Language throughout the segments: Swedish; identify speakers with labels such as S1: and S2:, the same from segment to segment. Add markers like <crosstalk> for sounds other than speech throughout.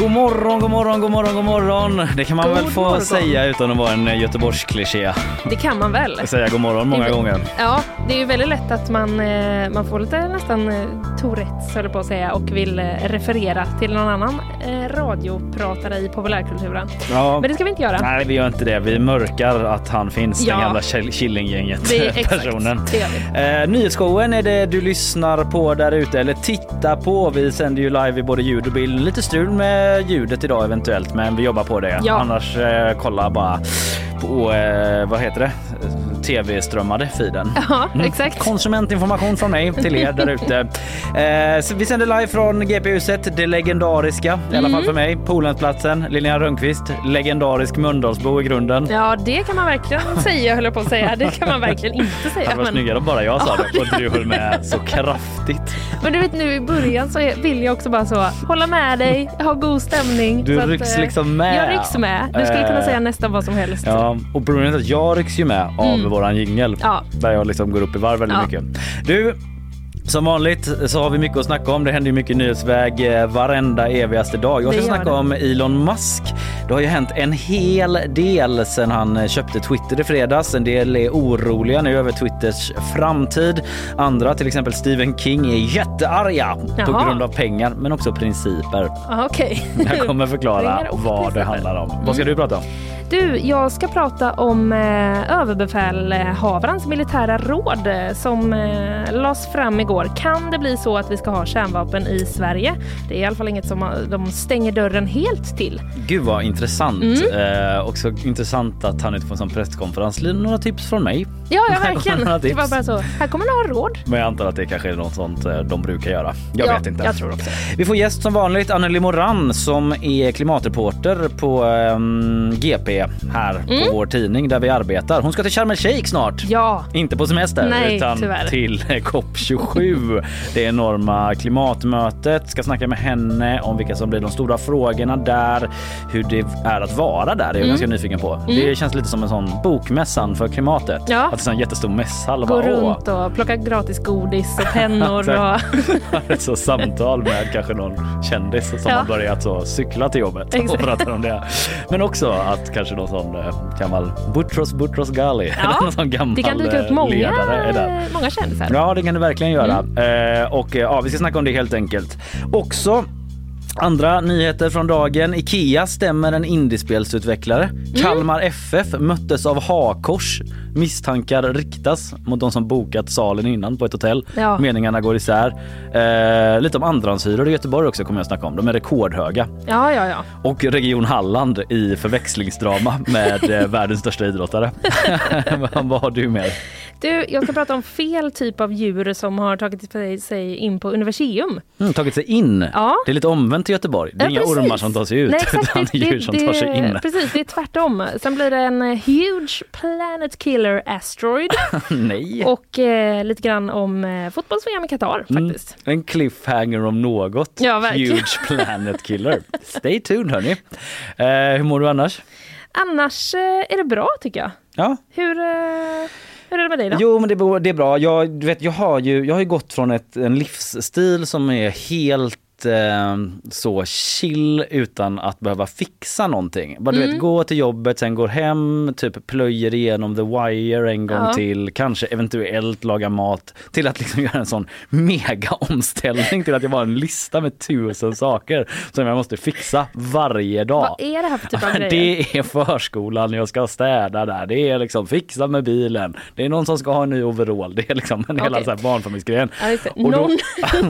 S1: God morgon, god morgon, god morgon, god morgon. Det kan man
S2: God
S1: väl få
S2: morgon.
S1: säga utan att vara en Göteborgskliché.
S2: Det kan man väl?
S1: Säga god morgon många
S2: Det-
S1: gånger.
S2: Ja, det är ju väldigt lätt att man, eh, man får lite nästan eh, Tourettes höll på att säga och vill eh, referera till någon annan eh, radiopratare i populärkulturen.
S1: Ja.
S2: Men det ska vi inte göra.
S1: Nej, vi gör inte det. Vi mörkar att han finns,
S2: Ja.
S1: den gamla Kill- Killinggänget <laughs> personen. Eh, nyhetsshowen är det du lyssnar på där ute eller tittar på. Vi sänder ju live i både ljud och bild. Lite strul med ljudet idag eventuellt, men vi jobbar på det.
S2: Ja.
S1: Annars eh, kolla bara på, eh, vad heter det, tv-strömmade feeden.
S2: Ja, exakt.
S1: Konsumentinformation från mig till er där ute. <laughs> Eh, vi sänder live från GP-huset, det legendariska, i alla fall för mig. Polensplatsen, Linnea Rönnqvist, legendarisk Mölndalsbo i grunden.
S2: Ja, det kan man verkligen <laughs> säga höll jag på att säga. Det kan man verkligen inte
S1: Det <laughs>
S2: säga.
S1: hade varit
S2: Men,
S1: snyggare om bara jag sa det och du höll med så kraftigt.
S2: men du vet nu i början så vill jag också bara så hålla med dig, ha god stämning.
S1: Du
S2: så att,
S1: rycks
S2: eh,
S1: liksom med.
S2: Jag rycks med. Du skulle kunna
S1: Eh,
S2: säga nästan vad som helst.
S1: Ja, och problemet är att jag rycks ju med av
S2: Mm.
S1: våran jingel.
S2: Ja.
S1: Där jag liksom går upp i varv väldigt
S2: Ja.
S1: mycket. Du, som vanligt så har vi mycket att snacka om. Det händer ju mycket nyhetsväg eh, varenda evigaste dag. Jag ska snacka
S2: det.
S1: om Elon Musk. Det har ju hänt en hel del sedan han eh, köpte Twitter i fredags. En del är oroliga nu över Twitters framtid. Andra, till exempel Stephen King, är jättearga på
S2: Jaha.
S1: grund av pengar men också principer.
S2: Ja, Okej.
S1: Jag kommer förklara vad det handlar om. Vad ska du prata om?
S2: Du, jag ska prata om eh, överbefälhavarens militära råd eh, som eh, lades fram igår. Kan det bli så att vi ska ha kärnvapen i Sverige? Det är i alla fall inget som eh, de stänger dörren helt till.
S1: Gud vad intressant.
S2: Mm.
S1: Eh, också intressant att han på en presskonferens. Några tips från mig.
S2: Ja, ja verkligen. <laughs> Det var bara så. Här kommer några råd.
S1: Men jag antar att det kanske är något sånt eh, de brukar göra. Jag
S2: ja,
S1: vet inte.
S2: Jag tror också.
S1: Vi får gäst som vanligt, Anneli Moran som är klimatreporter på ehm, GP här
S2: Mm.
S1: på vår tidning där vi arbetar. Hon ska till Sharm el-Sheikh snart.
S2: Ja,
S1: Inte på semester
S2: Nej,
S1: utan
S2: tyvärr.
S1: till COP27. Det enorma klimatmötet. Ska snacka med henne om vilka som blir de stora frågorna där. Hur det är att vara där. Det är jag
S2: Mm.
S1: ganska nyfiken på. Det känns lite som en sån bokmässan för klimatet.
S2: Ja.
S1: Att det är en jättestor mässhall. och
S2: gå
S1: bara,
S2: runt och plocka gratis godis och pennor. <laughs> och... <laughs>
S1: ett så samtal med kanske någon kändis som
S2: Ja.
S1: har börjat så cykla till jobbet och
S2: Exakt.
S1: pratar om det. Men också att kanske någon sån eh, gammal Butros Butros Ghali,
S2: Ja,
S1: någon sån gammal
S2: Det kan dyka upp
S1: eh,
S2: många,
S1: ledare är där.
S2: många kändisar.
S1: Ja, det kan det verkligen göra. Eh, och eh, ja, vi ska snacka om det helt enkelt. Också Andra nyheter från dagen. Ikea stämmer en indiespelsutvecklare.
S2: Mm.
S1: Kalmar FF möttes av hakors. Misstankar riktas mot de som bokat salen innan på ett hotell.
S2: Ja.
S1: Meningarna går isär. Eh, lite om andrahandshyror i Göteborg också kommer jag snacka om. De är rekordhöga.
S2: Ja, ja, ja.
S1: Och Region Halland i förväxlingsdrama med <laughs> eh, världens största idrottare. <laughs> Vad har du med?
S2: Du, jag ska prata om fel typ av djur som har tagit sig- in på Universium.
S1: Mm, tagit sig in.
S2: Ja.
S1: Det är lite omvänt i Göteborg. Det är
S2: Ja,
S1: inga
S2: precis.
S1: ormar som tar sig ut
S2: Nej, exakt. <laughs>
S1: utan
S2: Det-
S1: djur som
S2: det-
S1: tar sig in.
S2: Precis, det är tvärtom. Sen blir det en huge planet killer asteroid <laughs>
S1: Nej.
S2: och eh, lite grann om eh, fotbolls-VM i Qatar
S1: Mm,
S2: faktiskt.
S1: en cliffhanger om något.
S2: Ja, verkligen.
S1: Huge planet killer. Stay tuned hörni. Eh, hur mår du annars?
S2: Annars eh, är det bra tycker jag.
S1: Ja,
S2: Hur, eh, hur är det med dig då?
S1: Jo men det, det är bra. Jag, du vet, jag, har ju, jag har ju gått från ett, en livsstil som är helt eh, så chill utan att behöva fixa någonting. Bara, du
S2: Mm.
S1: vet, gå till jobbet, sen går hem, typ plöjer igenom The Wire en gång
S2: Ja.
S1: till, kanske eventuellt laga mat, till att liksom <laughs> göra en sån mega omställning till att jag har en lista med tusen saker som jag måste fixa varje dag.
S2: Vad är det här för typ av <laughs> grejer?
S1: Det är förskolan, jag ska städa där, det är liksom fixa med bilen, det är någon som ska ha en ny overall, det är liksom en hela
S2: Okej.
S1: så här då-
S2: någon,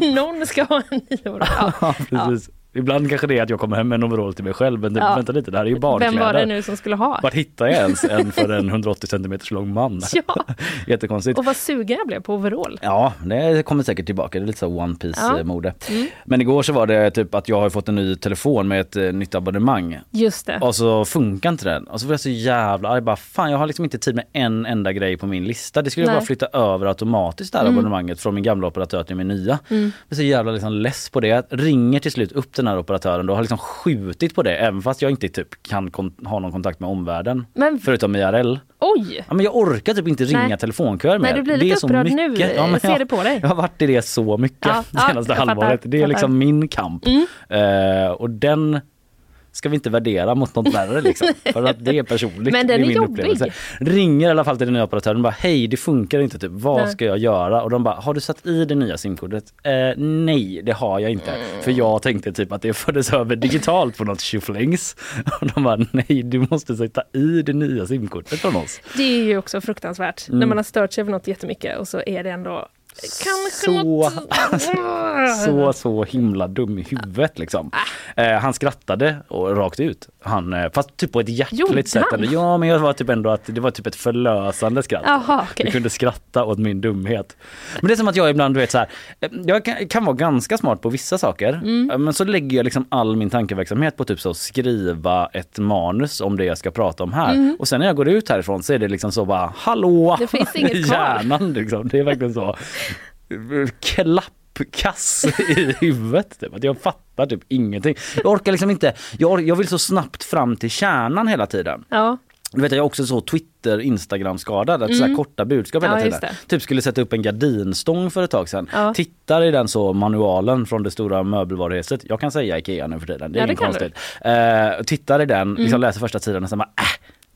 S2: <laughs> någon ska ha en ny overall. Ja.
S1: Ja, precis. Ibland kanske det är att jag kommer hem med en overall till mig själv men
S2: Ja.
S1: vänta lite, det här är ju barnkläder.
S2: Vem var det nu som skulle ha?
S1: Vart hittar jag ens en för en <laughs> 180 cm lång man? <laughs>
S2: Ja, <laughs>
S1: Jättekonstigt.
S2: och vad sugen jag blev på overall.
S1: Ja, det kommer säkert tillbaka. Det är lite så One
S2: Ja.
S1: Piece-mode.
S2: Mm.
S1: Men igår så var det typ att jag har fått en ny telefon med ett eh, nytt abonnemang.
S2: Just det.
S1: Och så funkar inte den. Och så var jag så jävla arg. Bara, fan jag har liksom inte tid med en enda grej på min lista. Det skulle jag
S2: Nej.
S1: bara flytta över automatiskt det här
S2: Mm.
S1: abonnemanget från min gamla operatör till min nya.
S2: Mm.
S1: Jag är så jävla liksom less på det. Jag ringer till slut upp den här operatören då har liksom skjutit på det även fast jag inte typ kan ha någon kontakt med omvärlden.
S2: Men
S1: Förutom IRL.
S2: oj!
S1: Ja, men jag orkar typ inte ringa
S2: Nej.
S1: telefonköer mer.
S2: Nej, du blir lite upprörd nu.
S1: Ja, men
S2: Ser
S1: jag,
S2: det på dig.
S1: jag har varit i det så mycket
S2: Ja, ja,
S1: senaste
S2: fattar,
S1: halvåret. Det är liksom min kamp.
S2: Mm.
S1: Eh, och den ska vi inte värdera mot något värre liksom. <laughs> För att det är personligt.
S2: Men den är
S1: min
S2: jobbig.
S1: upplevelse. Ringer i alla fall till den nya operatören och bara hej det funkar inte typ. Vad
S2: Nej.
S1: ska jag göra? Och de bara har du satt i det nya simkortet? Eh, nej det har jag inte.
S2: Mm.
S1: För jag tänkte typ att det fördes över digitalt på något tjoflängs. <laughs> Och de bara nej du måste sätta i det nya simkortet från oss.
S2: Det är ju också fruktansvärt
S1: Mm.
S2: när man har stört sig över något jättemycket och så är det ändå kanske
S1: Så-
S2: något... <laughs>
S1: så, så himla dum i huvudet liksom.
S2: Ah.
S1: Eh, han skrattade och rakt ut. Han, eh, fast typ på ett hjärtligt sätt.
S2: han?
S1: Ändå. Ja men jag var typ ändå att det var typ ett förlösande skratt.
S2: Jaha,
S1: Jag
S2: okej.
S1: kunde skratta åt min dumhet. Men det är som att jag ibland, du vet så här, eh, jag kan, kan vara ganska smart på vissa saker.
S2: Mm.
S1: eh, Men så lägger jag liksom all min tankeverksamhet på typ så skriva ett manus om det jag ska prata om här. Och sen när jag går ut härifrån så är det liksom så bara, hallå!
S2: Mm. Det finns inget kvar. <laughs>
S1: hjärnan liksom. Det är verkligen så <laughs> klappkass i huvudet. Typ. Att jag fattar typ ingenting. Jag orkar liksom inte, jag, jag vill så snabbt fram till kärnan hela tiden.
S2: Ja,
S1: Du vet jag är också så Twitter, Instagram skadad, att så här korta budskap hela
S2: Mm. Ja,
S1: tiden. Typ skulle sätta upp en gardinstång för ett tag sedan.
S2: Ja.
S1: Tittar i den så manualen från det stora möbelvaruhuset. Jag kan säga Ikea nu för tiden, det är
S2: Ja, det
S1: inget.
S2: Mm.
S1: konstigt. Eh, tittar i den, liksom läser första sidan och sen bara äh,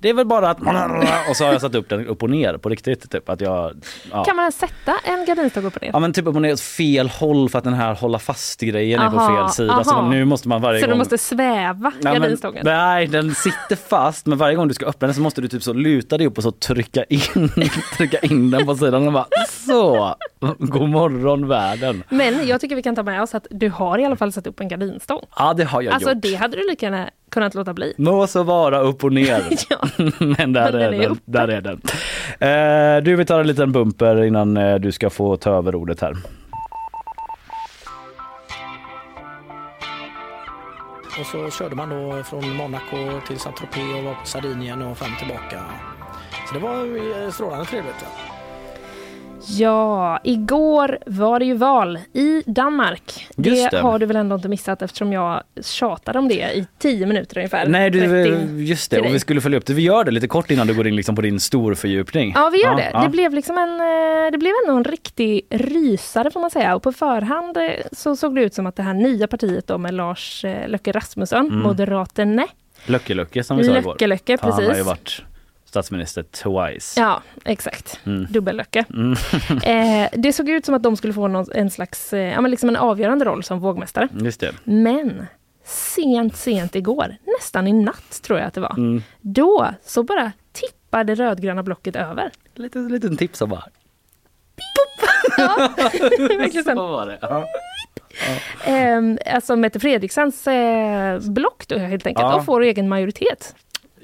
S1: det är väl bara att... <laughs> Och så har jag satt upp den upp och ner på riktigt. Typ, att jag, ja.
S2: kan man ens sätta en gardinstång upp och ner?
S1: Ja men typ upp och ner åt fel håll för att den här hålla fast grejen är på fel sida.
S2: aha.
S1: Så nu måste man varje
S2: så
S1: gång...
S2: du måste sväva
S1: Ja, men,
S2: gardinstången?
S1: nej, den sitter fast men varje gång du ska öppna den så måste du typ så luta dig upp och så trycka in, <laughs> trycka in den på sidan och bara så. <laughs> God morgon världen.
S2: Men jag tycker vi kan ta med oss att du har i alla fall satt upp en gardinstång.
S1: Ja det har jag
S2: Alltså
S1: gjort.
S2: det hade du lika gärna kunnat låta bli.
S1: Må så vara upp och ner. <laughs>
S2: Ja. <laughs>
S1: Men där
S2: Men
S1: är den.
S2: uppe.
S1: Där är den. Eh, du vi tar en liten bumper innan eh, du ska få ta över ordet här.
S3: Och så körde man då från Monaco till Saint-Tropez och var på Sardinien och fram tillbaka. Så det var eh, strålande trevligt. Va?
S2: Ja, igår var det ju val i Danmark.
S1: Just det.
S2: har du väl ändå inte missat eftersom jag tjatade om det i tio minuter ungefär.
S1: Nej du, just det. Och vi skulle följa upp det. Vi gör det lite kort innan du går in liksom på din storfördjupning.
S2: Ja, vi gör
S1: Ja,
S2: det.
S1: ja.
S2: Det blev liksom en, eh, det blev ändå en riktig rysare får man säga. Och på förhand eh, så såg det ut som att det här nya partiet då med Lars eh, Löcke Rasmussen,
S1: Mm.
S2: Moderaterna,
S1: Löcke-Löcke som vi sa igår.
S2: Löcke-Löcke,
S1: Han har ju
S2: precis.
S1: varit statsminister twice.
S2: Ja, exakt.
S1: Mm.
S2: Dubbellöcke.
S1: Mm. <laughs>
S2: Eh, det såg ut som att de skulle få någon, en slags, eh, ja, men liksom en avgörande roll som vågmästare.
S1: Just det.
S2: Men sent, sent igår, nästan i natt tror jag att det var,
S1: Mm.
S2: då så bara tippade det rödgröna blocket över.
S1: Lite liten tips som bara. <laughs> <laughs>
S2: Verkligen
S1: Så var det. Ja.
S2: Ehm, alltså Mette Fredriksens eh, block då helt enkelt
S1: Ja.
S2: och får egen majoritet.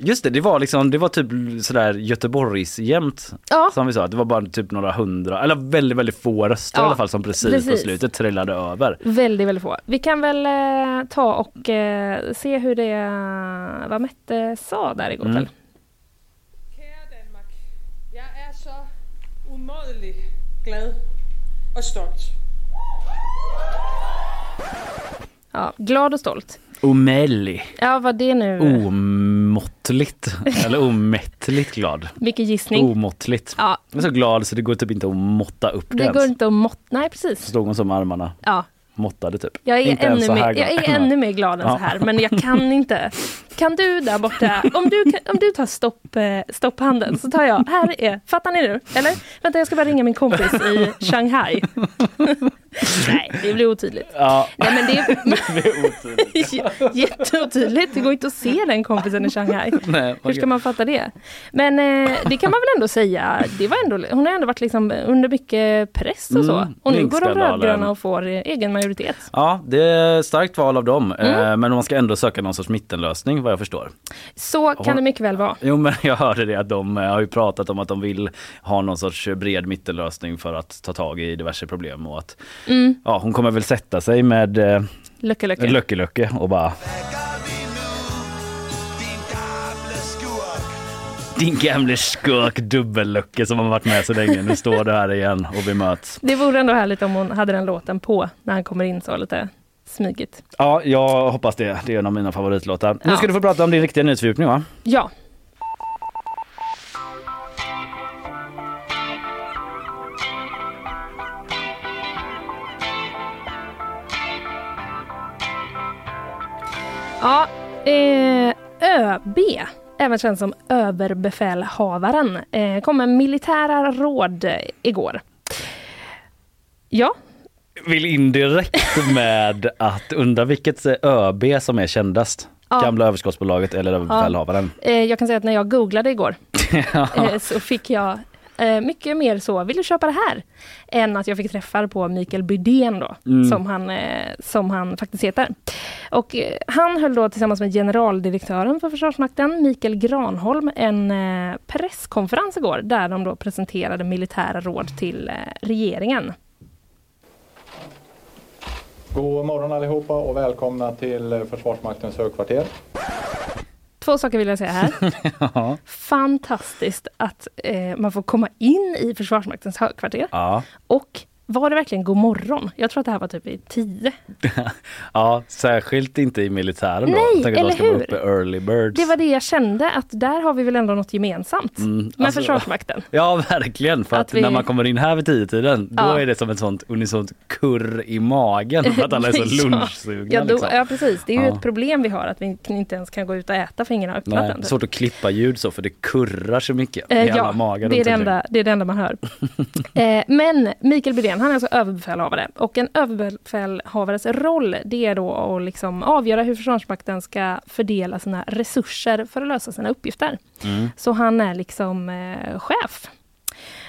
S1: Just det, det var liksom, det var typ sådär Göteborgs jämt
S2: Ja,
S1: som vi sa, det var bara typ några hundra, eller väldigt väldigt få röster
S2: Ja,
S1: i alla fall som precis, på
S2: precis.
S1: slutet trillade över.
S2: väldigt, väldigt få. Vi kan väl eh, ta och eh, se hur det, vad Mette sa där igår
S1: Mm.
S2: kväll.
S4: Kære Danmark, jeg er så umådelig glad og stolt.
S2: Ja, glad och stolt.
S1: Omelli.
S2: Ja, vad det nu...
S1: Omåttligt, eller omättligt glad.
S2: Mycket gissning.
S1: Omåttligt.
S2: Ja,
S1: Jag är så glad så det går typ inte att måtta upp det,
S2: det går
S1: ens.
S2: inte att måtta... Nej, precis.
S1: Så stod hon med armarna
S2: Ja,
S1: måttade typ.
S2: jag är,
S1: Inte
S2: ännu mer, jag är ännu mer glad än
S1: Ja.
S2: så här, men jag kan <laughs> inte. Kan du där borta, om du, om du tar stopp, eh, stopphanden så tar jag, här är, fattar ni nu? Eller? Vänta, jag ska bara ringa min kompis i Shanghai. <laughs> Nej, det blir otydligt.
S1: Ja,
S2: Nej men det är <laughs>
S1: det är otydligt.
S2: jätteotydligt. Det går inte att se den kompisen i Shanghai. <laughs>
S1: Nej,
S2: Hur ska man fatta det? Men eh, det kan man väl ändå säga. Det var ändå, hon har ändå varit liksom under mycket press och så.
S1: Mm,
S2: och nu går de rödgröna och får eh, egen majoritet.
S1: Ja, det är starkt val av dem.
S2: Mm.
S1: Eh, Men man ska ändå söka någon sorts mittenlösning vad jag förstår.
S2: Så kan det mycket väl vara.
S1: Jo men jag hörde det att de eh, har ju pratat om att de vill ha någon sorts bred mittenlösning för att ta tag i diverse problem och att
S2: Mm.
S1: ja, hon kommer väl sätta sig med eh. Löcke Löcke och bara Din gamle skurk dubbellöcke som har varit med så länge. Nu står du här igen och vi möts.
S2: Det vore ändå härligt om hon hade den låten på när han kommer in så lite smygigt.
S1: Ja, jag hoppas det. Det är en av mina favoritlåtar. Nu
S2: Ja.
S1: ska du få prata om din riktiga nyhetsfördjupning va?
S2: Ja, Ja, eh, ÖB, även känd som överbefälhavaren, eh, kom med militära råd eh, igår. Ja,
S1: Vill in direkt med att undra vilket ÖB som är kändast.
S2: Ja.
S1: Gamla överskottsbolaget eller överbefälhavaren.
S2: eh, jag kan säga att när jag googlade igår <laughs> eh, så fick jag eh, mycket mer så, vill du köpa det här? Än att jag fick träffar på Mikael Bydén då, som, han, eh, som han faktiskt heter. Och eh, han höll då tillsammans med generaldirektören för Försvarsmakten, Mikael Granholm, en eh, presskonferens igår där de då presenterade militära råd till eh, regeringen.
S5: God morgon allihopa och välkomna till Försvarsmaktens högkvarter.
S2: Två saker vill jag säga här. <laughs> Fantastiskt att eh, man får komma in i Försvarsmaktens högkvarter.
S1: Ja.
S2: Och var det verkligen god morgon? Jag tror att det här var typ i tio. <laughs>
S1: ja, särskilt inte i militären då.
S2: Nej, eller hur?
S1: uppe early birds.
S2: Det var det jag kände, att där har vi väl ändå något gemensamt med
S1: alltså-
S2: Försvarsmakten. <laughs>
S1: Ja verkligen, för att,
S2: Att vi-
S1: när man kommer in här vid tio tiden då
S2: Ja.
S1: är det som ett sånt unisont kurr i magen för att alla är så <laughs> lunchsugna.
S2: Ja, då,
S1: liksom.
S2: ja precis, det är ju
S1: Ja.
S2: ett problem vi har att vi inte ens kan gå ut och äta för ingen har öppnat
S1: Nej,
S2: den.
S1: svårt att klippa ljud så för det kurrar så mycket
S2: Eh,
S1: i alla
S2: ja,
S1: magar
S2: det är det, enda, det är det enda man hör. eh, men Mikael Bydén, han är alltså överbefälhavare. Och en överbefälhavares roll, det är då att liksom avgöra hur Försvarsmakten ska fördela sina resurser för att lösa sina uppgifter.
S1: Mm.
S2: Så han är liksom eh, chef.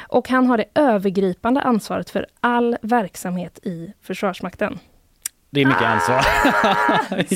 S2: Och han har det övergripande ansvaret för all verksamhet i Försvarsmakten.
S1: Det är mycket ansvar.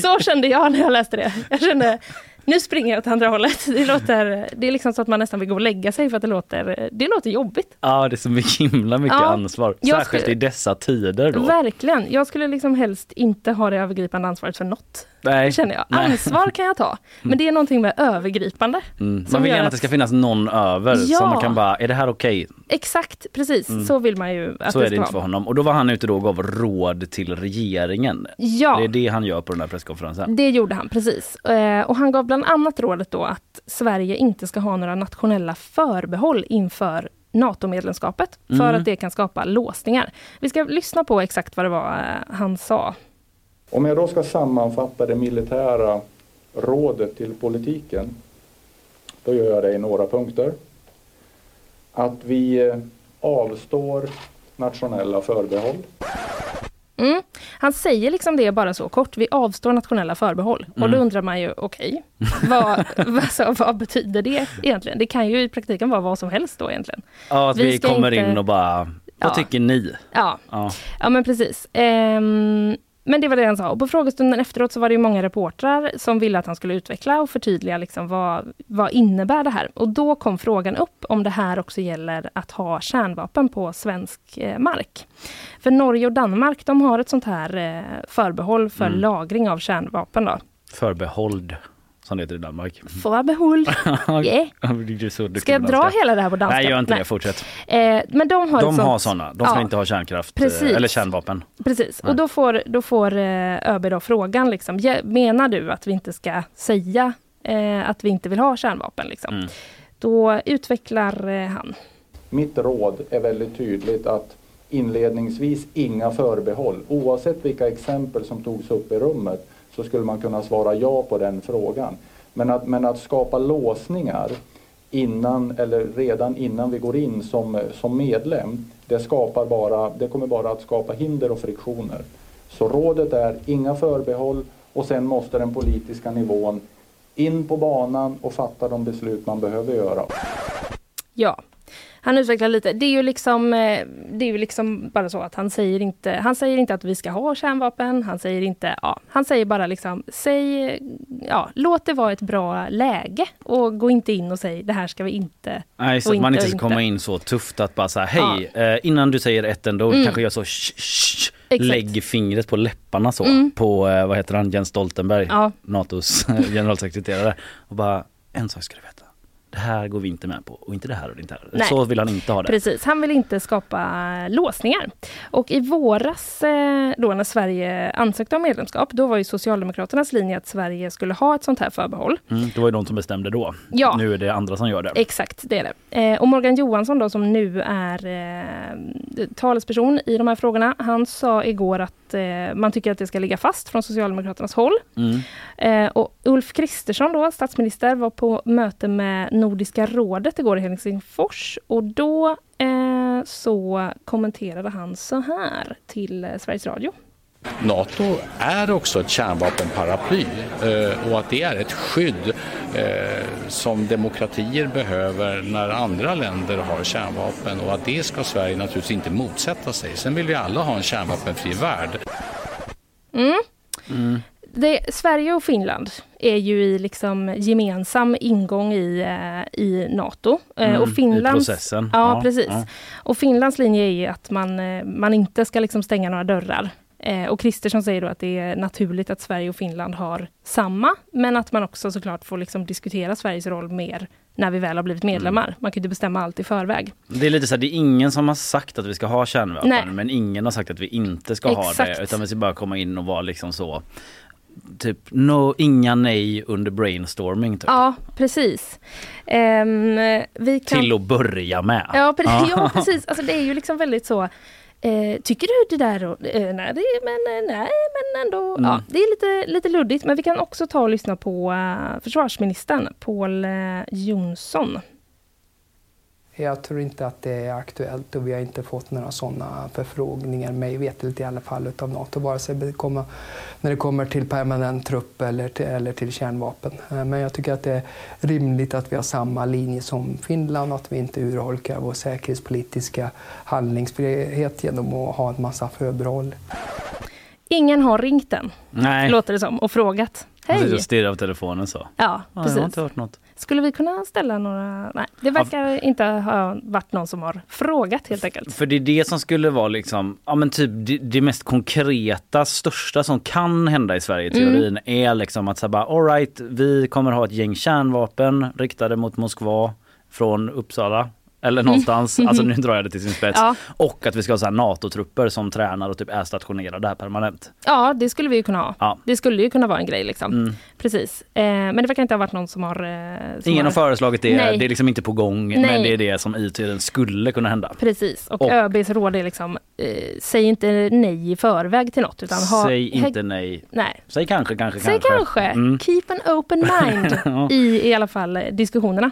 S1: <laughs>
S2: Så kände jag när jag läste det. Jag kände, nu springer jag åt andra hållet. Det, låter, det är liksom så att man nästan vill gå och lägga sig för att det låter, det låter jobbigt.
S1: Ja, det är så mycket, himla mycket
S2: Ja,
S1: ansvar. Särskilt
S2: skulle-
S1: i dessa tider då.
S2: Verkligen. Jag skulle liksom helst inte ha det övergripande ansvaret för något.
S1: Nej.
S2: Känner jag.
S1: Nej.
S2: Ansvar kan jag ta, men det är någonting med övergripande.
S1: Mm. Man vill gärna att
S2: att-
S1: det ska finnas någon över
S2: Ja.
S1: som man kan bara, är det här okej?
S2: Exakt, precis. Så vill man ju att
S1: Så
S2: det
S1: är det inte för honom. Och då var han ute då och gav råd till regeringen.
S2: Ja.
S1: Det är det han gör på den här presskonferensen.
S2: Det gjorde han, precis. Eh, och han gav bland annat rådet då att Sverige inte ska ha några nationella förbehåll inför NATO-medlemskapet, för
S1: Mm.
S2: att det kan skapa låsningar. Vi ska lyssna på exakt vad det var eh, han sa.
S5: Om jag då ska sammanfatta det militära rådet till politiken, då gör jag det i några punkter. Att vi eh, avstår nationella förbehåll.
S2: Mm. Han säger liksom det bara så kort, vi avstår nationella förbehåll. Och
S1: Mm.
S2: då undrar man ju, okej, <laughs> vad, alltså, vad betyder det egentligen? Det kan ju i praktiken vara vad som helst då egentligen.
S1: Ja, att
S2: Vi
S1: vi, kommer
S2: inte-
S1: in och bara, vad
S2: Ja.
S1: tycker ni?
S2: Ja,
S1: Ja.
S2: Ja men precis. Ehm, men det var det han sa. Och på frågestunden efteråt så var det ju många reportrar som ville att han skulle utveckla och förtydliga liksom vad, vad innebär det här. Och då kom frågan upp om det här också gäller att ha kärnvapen på svensk eh, mark. För Norge och Danmark de har ett sånt här eh, förbehåll för
S1: Mm.
S2: lagring av kärnvapen. Då.
S1: Förbehålld, som det heter i Danmark. <laughs>
S2: Förbehåll. <laughs> Yeah. Ska jag dra hela det här på danska?
S1: Nej, gör inte det. Fortsätt.
S2: Eh, men de har,
S1: De
S2: sånt,
S1: har sådana. De ska
S2: Ja.
S1: inte ha kärnkraft
S2: Precis.
S1: eh, eller kärnvapen.
S2: Precis,
S1: Nej.
S2: och då får, då får eh, ÖB då frågan, liksom, "Ja, menar du att vi inte ska säga eh, att vi inte vill ha kärnvapen? Liksom?
S1: Mm.
S2: Då utvecklar eh, han.
S5: Mitt råd är väldigt tydligt att inledningsvis inga förbehåll. Oavsett vilka exempel som togs upp i rummet så skulle man kunna svara ja på den frågan. Men att, men att skapa låsningar innan eller redan innan vi går in som, som medlem, det, skapar bara, det kommer bara att skapa hinder och friktioner. Så rådet är inga förbehåll och sen måste den politiska nivån in på banan och fatta de beslut man behöver göra.
S2: Ja, han utvecklar lite. Det är ju liksom, eh, det är ju liksom bara så att han säger inte, han säger inte att vi ska ha kärnvapen. Han säger inte, ja, han säger bara liksom, säg, ja, låt det vara ett bra läge och gå inte in och säg det här ska vi inte.
S1: Nej, så att man inte ska komma in så tufft att bara säga hej, ja. eh, innan du säger ett ord mm. kanske jag så sh, sh, lägg fingret på läpparna så mm. på, eh, vad heter han, Jens Stoltenberg, ja. Natos generalsekreterare och bara en sak ska du veta det här går vi inte med på och inte det här och inte det här. Så vill han inte ha det.
S2: Precis, han vill inte skapa låsningar. Och i våras eh, då när Sverige ansökte om medlemskap, då var ju Socialdemokraternas linje att Sverige skulle ha ett sånt här förbehåll.
S1: Mm, det var ju de som bestämde då. Ja. Nu är det andra som gör det.
S2: Exakt, det är det. Eh, och Morgan Johansson då som nu är eh, talesperson i de här frågorna, han sa igår att man tycker att det ska ligga fast från Socialdemokraternas håll. Mm. och Ulf Kristersson då, statsminister, var på möte med Nordiska rådet igår i Helsingfors och då eh, så kommenterade han så här till eh, Sveriges Radio.
S6: Nato är också ett kärnvapenparaply eh, och att det är ett skydd eh, som demokratier behöver när andra länder har kärnvapen och att det ska Sverige naturligtvis inte motsätta sig. Sen vill vi alla ha en kärnvapenfri värld.
S2: Mm. Mm det, Sverige och Finland är ju i liksom gemensam ingång i, eh, i Nato.
S1: Eh, mm, och Finlands, I processen.
S2: Ja, ja precis. Ja. Och Finlands linje är ju att man, eh, man inte ska liksom stänga några dörrar. Och Kristersson säger då att det är naturligt att Sverige och Finland har samma, men att man också såklart får liksom diskutera Sveriges roll mer när vi väl har blivit medlemmar. Mm. Man kan inte bestämma allt i förväg.
S1: Det är lite så här, det är ingen som har sagt att vi ska ha kärnvapen, Nej. men ingen har sagt att vi inte ska Exakt. ha det, utan vi ska bara komma in och vara liksom så typ no, inga nej under brainstorming. Typ.
S2: Ja, precis. Um,
S1: vi kan... Till att börja med.
S2: Ja, pre ja precis. Alltså, det är ju liksom väldigt så Eh, tycker du det där? Och, eh, nej, det, men, eh, nej, men ändå. Mm. Ja, det är lite, lite luddigt. Men vi kan också ta och lyssna på uh, försvarsministern Paul uh, Jonsson.
S7: Jag tror inte att det är aktuellt och vi har inte fått några sådana förfrågningar, mig veterligt i alla fall, av Nato, vare sig det kommer, när det kommer till permanent trupp eller till, eller till kärnvapen. Eh, men jag tycker att det är rimligt att vi har samma linje som Finland och att vi inte urholkar vår säkerhetspolitiska handlingsfrihet genom att ha en massa förbehåll.
S2: Ingen har ringt
S1: Nej.
S2: låter det som, och frågat. Hej!
S1: Och stirrar på telefonen så.
S2: Ja, precis.
S1: jag har inte hört något.
S2: Skulle vi kunna ställa några? Nej, det verkar ja. inte ha varit någon som har frågat helt enkelt.
S1: För det är det som skulle vara liksom, ja men typ det, det mest konkreta, största som kan hända i Sverige i teorin mm. är liksom att säga bara alright, vi kommer ha ett gäng kärnvapen riktade mot Moskva från Uppsala eller någonstans, mm. alltså nu drar jag det till sin spets. Ja. Och att vi ska ha så NATO-trupper som tränar och typ är stationerade här permanent.
S2: Ja det skulle vi ju kunna ha. Ja. Det skulle ju kunna vara en grej liksom. Mm. Precis. Eh, men det verkar inte ha varit någon som har... Eh,
S1: som Ingen har, har föreslagit det, Nej. det är liksom inte på gång. Nej. Men det är det som i tiden skulle kunna hända.
S2: Precis, och, och ÖBs råd är liksom, eh, säg inte nej i förväg till något. Utan ha,
S1: säg inte nej.
S2: nej.
S1: Säg kanske, kanske,
S2: säg
S1: kanske.
S2: kanske. Mm. Keep an open <laughs> mind i i alla fall eh, diskussionerna.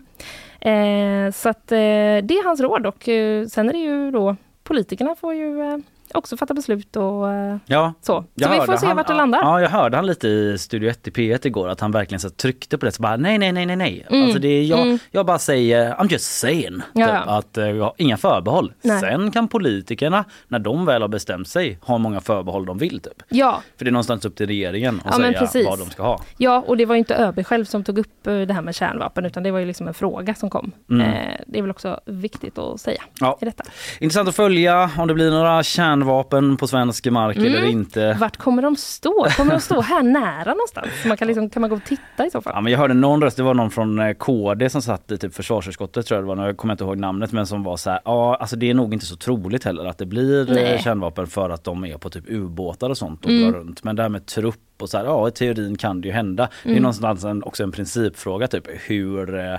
S2: Eh, så att eh, det är hans råd och eh, sen är det ju då politikerna får ju eh, också fatta beslut och eh, ja, så. Så vi får se han, vart det landar.
S1: Ja, jag hörde han lite i Studio 1 i P1 igår att han verkligen så tryckte på det. Så bara nej, nej, nej, nej, nej. Mm. Alltså det är, jag, mm. jag bara säger I'm just saying. Ja, typ, ja. Att uh, inga förbehåll. Nej. Sen kan politikerna, när de väl har bestämt sig, ha många förbehåll de vill. Typ.
S2: Ja.
S1: För det är någonstans upp till regeringen att säga vad de ska ha.
S2: Ja, och det var inte ÖB själv som tog upp uh, det här med kärnvapen utan det var ju liksom en fråga som kom. Mm. Uh, det är väl också viktigt att säga ja. i detta.
S1: Intressant att följa om det blir några kärnvapen på svensk mark mm. eller inte.
S2: Vart kommer de stå? Kommer de stå här <laughs> nära någonstans? man kan, liksom, kan man gå och titta i så fall?
S1: Ja, men jag hörde någon röst, det var någon från eh, KD som satt i typ försvarsutskottet tror jag det var, jag kommer inte ihåg namnet men som var så här, ja alltså det är nog inte så troligt heller att det blir eh, Nej. kärnvapen för att de är på typ ubåtar och sånt och mm. drar runt. Men det här med trupp och så här, ja i teorin kan det ju hända. Mm. Det är mm. någonstans en, också en principfråga typ hur eh,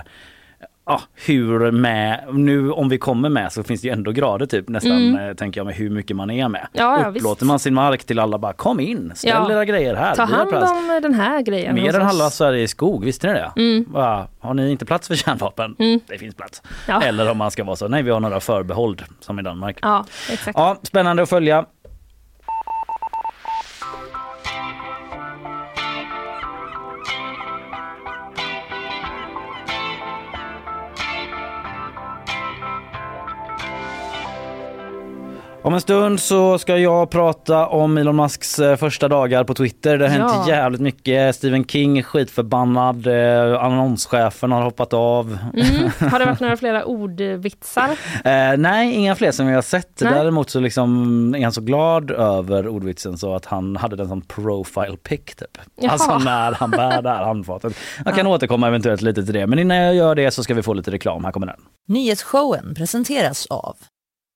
S1: ja, hur med, nu om vi kommer med så finns det ju ändå grader typ nästan mm. Eh, tänker jag med hur mycket man är med.
S8: Ja, ja,
S1: Upplåter visst. man sin mark till alla bara kom in, ställ ja. era grejer här.
S8: Ta hand om den här grejen.
S1: Mer än halva Sverige är skog, visste ni det? Mm. Bara, har ni inte plats för kärnvapen? Mm. Det finns plats. Ja. Eller om man ska vara så, nej vi har några förbehåll som i Danmark.
S8: Ja, exakt.
S1: Ja, spännande att följa. Om en stund så ska jag prata om Elon Musks eh, första dagar på Twitter. Det har ja. hänt jävligt mycket. Stephen King är skitförbannad. Eh, annonschefen har hoppat av.
S8: Mm. <laughs> Har det varit några flera ordvitsar?
S1: eh, nej, inga fler som jag har sett. Nej. Däremot så liksom är han så glad över ordvitsen så att han hade den som profile pic typ. Jaha. Alltså när han bär det här <laughs> handfatet. Jag kan ja. återkomma eventuellt lite till det. Men innan jag gör det så ska vi få lite reklam. Här kommer den.
S9: Nyhetsshowen presenteras av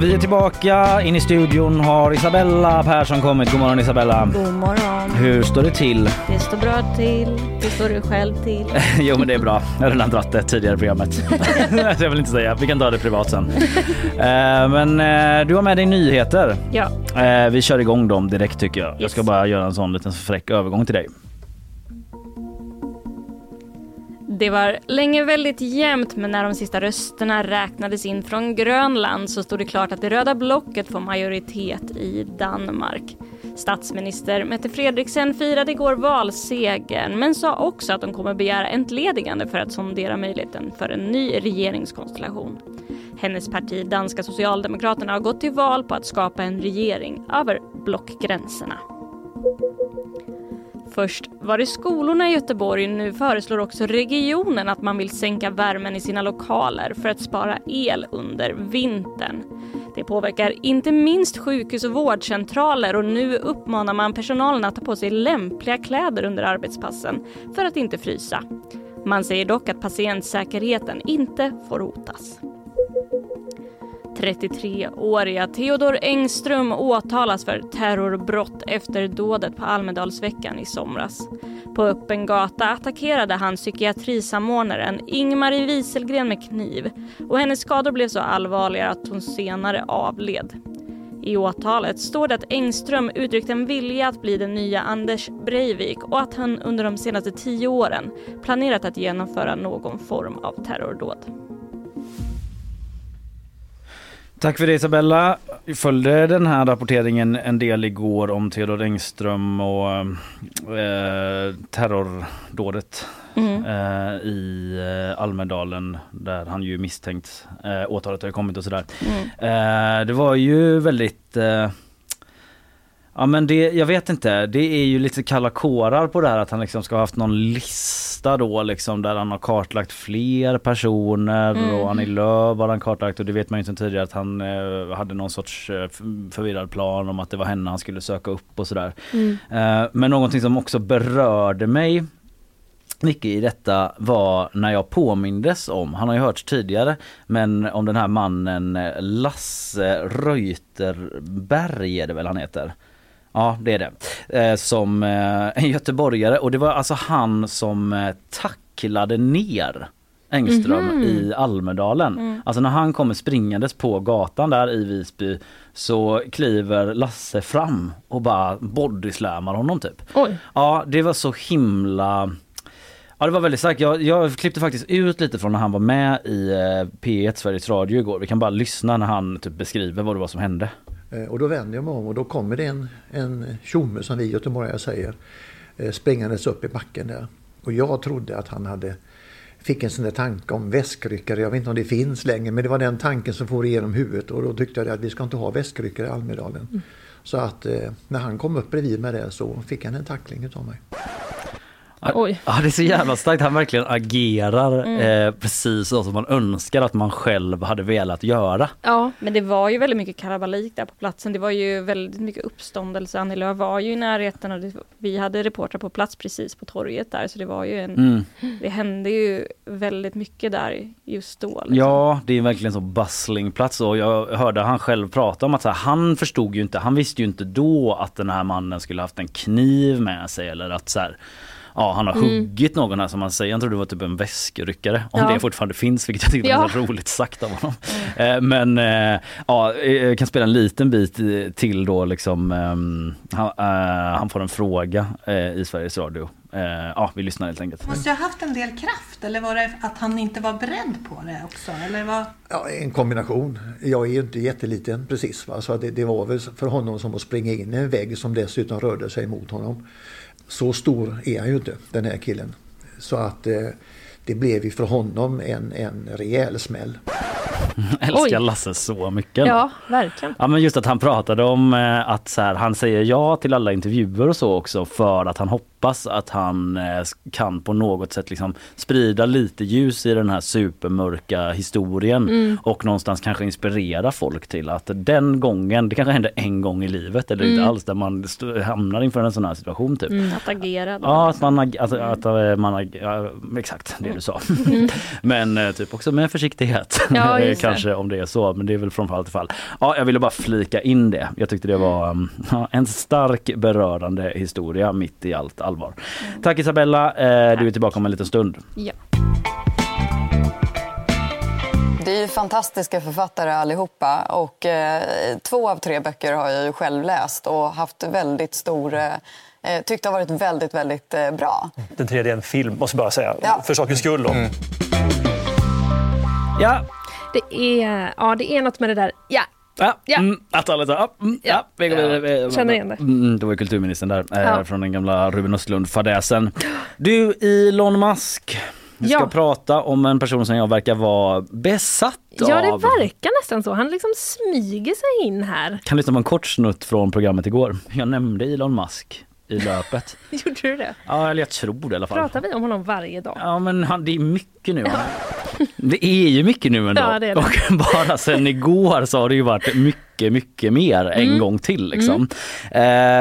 S1: Vi är tillbaka. In i studion har Isabella Persson kommit. God morgon Isabella.
S10: God morgon.
S1: Hur står det till?
S10: Det står bra till. Hur står du själv till? <laughs>
S1: jo men det är bra. Jag har redan dratt det tidigare programmet. <laughs> jag vill inte säga. Vi kan ta det privat sen. <laughs> Eh, men eh, du har med dig nyheter.
S8: Ja.
S1: Eh, vi kör igång dem direkt tycker jag. Yes. Jag ska bara göra en sån liten fräck övergång till dig.
S8: Det var länge väldigt jämnt men när de sista rösterna räknades in från Grönland så stod det klart att det röda blocket får majoritet i Danmark. Statsminister Mette Fredriksen firade igår valsegern men sa också att de kommer begära entledigande för att sondera möjligheten för en ny regeringskonstellation. Hennes parti Danska Socialdemokraterna har gått till val på att skapa en regering över blockgränserna. Först var det skolorna i Göteborg, nu föreslår också regionen att man vill sänka värmen i sina lokaler för att spara el under vintern. Det påverkar inte minst sjukhus och vårdcentraler och nu uppmanar man personalen att ta på sig lämpliga kläder under arbetspassen för att inte frysa. Man säger dock att patientsäkerheten inte får hotas. 33-åriga Theodor Engström åtalas för terrorbrott efter dådet på Almedalsveckan i somras. På öppen gata attackerade han psykiatrisamordnaren Ingmarie Wieselgren med kniv och hennes skador blev så allvarliga att hon senare avled. I åtalet står det att Engström uttryckt en vilja att bli den nya Anders Breivik och att han under de senaste tio åren planerat att genomföra någon form av terrordåd.
S1: Tack för det Isabella. Vi följde den här rapporteringen en del igår om Theodor Engström och eh, terrordådet mm. eh, i eh, Almedalen där han ju misstänkt eh, åtalet har kommit och sådär. Mm. Eh, det var ju väldigt eh, Ja men det, jag vet inte, det är ju lite kalla kårar på det här att han liksom ska ha haft någon lista då liksom där han har kartlagt fler personer mm. och Annie Lööf har han kartlagt och det vet man ju sedan tidigare att han eh, hade någon sorts eh, förvirrad plan om att det var henne han skulle söka upp och sådär. Mm. Eh, men någonting som också berörde mig mycket i detta var när jag påmindes om, han har ju hörts tidigare, men om den här mannen eh, Lasse Reuterberg är det väl han heter. Ja det är det. Eh, som eh, en göteborgare och det var alltså han som eh, tacklade ner Engström mm -hmm. i Almedalen. Mm. Alltså när han kommer springandes på gatan där i Visby så kliver Lasse fram och bara bodyslammar honom typ.
S8: Oj.
S1: Ja det var så himla Ja det var väldigt starkt. Jag, jag klippte faktiskt ut lite från när han var med i eh, P1 Sveriges Radio igår. Vi kan bara lyssna när han typ beskriver vad det var som hände.
S11: Eh, och då vänder jag mig om och då kommer det en, en tjomme som vi göteborgare säger eh, springandes upp i backen där. Och jag trodde att han hade fick en sån där tanke om väskryckare. Jag vet inte om det finns längre men det var den tanken som for igenom huvudet och då tyckte jag att vi ska inte ha väskryckare i Almedalen. Mm. Så att eh, när han kom upp bredvid med det så fick han en tackling utav mig.
S2: Oj.
S1: Ja, det är så jävla starkt. Han verkligen agerar
S8: Mm.
S1: eh, precis så som man önskar att man själv hade velat göra.
S2: Ja,
S8: Men det var ju väldigt mycket kalabalik där på platsen. Det var ju väldigt mycket uppståndelse. Annie Lööf var ju i närheten och det, vi hade reportrar på plats precis på torget där. Så det var ju en,
S1: Mm.
S8: det hände ju väldigt mycket där just då. Liksom.
S1: Ja, det är verkligen så bustling plats och jag hörde han själv prata om att här, han förstod ju inte, han visste ju inte då att den här mannen skulle haft en kniv med sig eller att så här, Ja han har
S2: Mm.
S1: huggit någon här som man säger, jag tror det var typ en väskryckare om
S2: Ja.
S1: det fortfarande finns vilket jag tyckte
S2: Ja.
S1: var så roligt sagt av honom. Eh, Men eh, ja, jag kan spela en liten bit eh, till då liksom ehm, han, eh, han får en fråga eh, i Sveriges Radio. Eh, Ja vi lyssnar helt enkelt.
S12: Måste jag ha haft en del kraft eller var det att han inte var beredd på det också? Eller vad?
S11: Ja, en kombination. Jag är ju inte jätteliten precis. Va? Så det, det var väl för honom som att springa in i en vägg som dessutom rörde sig mot honom. Så stor är han ju inte, den här killen. Så att eh, det blev ju för honom en, en rejäl smäll.
S1: Jag älskar
S2: Oj.
S1: Lasse så mycket.
S2: ja verkligen.
S1: Ja men just att han pratade om eh, att så här, han säger ja till alla intervjuer och så också för att han hoppas att han eh, kan på något sätt liksom sprida lite ljus i den här supermörka historien
S2: Mm.
S1: och någonstans kanske inspirera folk till att den gången, det kanske händer en gång i livet eller inte
S2: Mm.
S1: alls där man hamnar inför en sån här situation typ.
S2: Mm.
S8: Att agera. då.
S1: Ja, att man, ag- att, att, eh, man ag- ja, exakt det du sa. <laughs> men eh, typ också med försiktighet.
S2: Ja, just <laughs> det.
S1: Kanske om det är så, men det är väl från fall till fall. Ja, jag ville bara flika in det. Jag tyckte det var mm, ja, en stark berörande historia mitt i allt allvar. Tack Isabella, eh, du är tillbaka om en liten stund.
S8: Ja.
S13: Det är ju fantastiska författare allihopa och eh, två av tre böcker har jag ju själv läst och haft väldigt stor eh, eh, tyckt har varit väldigt, väldigt eh, bra.
S14: Den tredje är en film, måste jag bara säga.
S13: Ja.
S14: För sakens skull. Då.
S1: Ja,
S2: Det är, ja, det är något med det där. Ja,
S1: Ja,
S2: Ja.
S1: Mm, att alla tar, ja, mm, ja, vidare.
S2: känner igen det.
S1: Mm, det var kulturministern där, eh,
S2: Ja.
S1: från den gamla Ruben Östlund-fadäsen. Du, Elon Musk. Vi ska
S2: Ja.
S1: prata om en person som jag verkar vara besatt
S2: ja, det
S1: av.
S2: verkar nästan så. Han liksom smyger sig in här.
S1: Kan lyssna på en kort snutt från programmet igår. Jag nämnde Elon Musk i löpet. <laughs>
S2: Gjorde du det?
S1: ja, eller jag tror det i alla fall.
S2: Pratar vi om honom varje dag?
S1: Ja men han, det är mycket nu. Det är ju mycket nu ändå.
S2: Ja, det det.
S1: Och <laughs> bara sen igår så har det ju varit mycket, mycket mer en
S2: Mm.
S1: gång till. Liksom. Eh,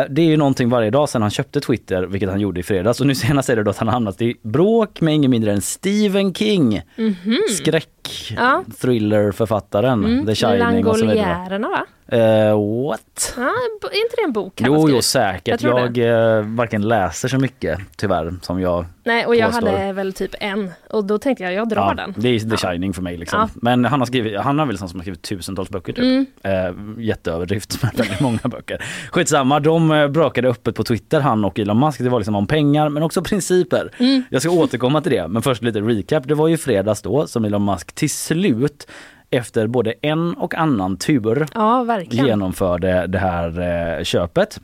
S1: det är ju någonting varje dag sedan han köpte Twitter, vilket han gjorde i fredags. Och nu senast är det då att han har hamnat i bråk med ingen mindre än Stephen King.
S2: Mhm.
S1: Skräck,
S2: Ja.
S1: thrillerförfattaren,
S2: Mm.
S1: The Shining och så vidare.
S2: Langoljärerna va?
S1: Eh, what?
S2: Ja, är inte det en bok
S1: Jo, jo säkert.
S2: Jag
S1: Jag, eh, varken läser så mycket tyvärr som jag
S2: Nej, och jag
S1: påstår.
S2: hade väl typ en. Och då tänkte jag, jag drar
S1: Ja,
S2: den.
S1: det är The Shining för mig. Liksom.
S2: Ja.
S1: Men han har, skrivit, han har väl sån som har skrivit tusentals böcker typ.
S2: Mm.
S1: Eh, jätteöverdrift <laughs> men väldigt många böcker. Skitsamma, de eh, brakade öppet på Twitter han och Elon Musk. Det var liksom om pengar men också principer.
S2: Mm.
S1: Jag ska återkomma till det men först lite recap. Det var ju fredags då som Elon Musk till slut efter både en och annan tur
S2: Ja,
S1: genomförde det här eh, köpet.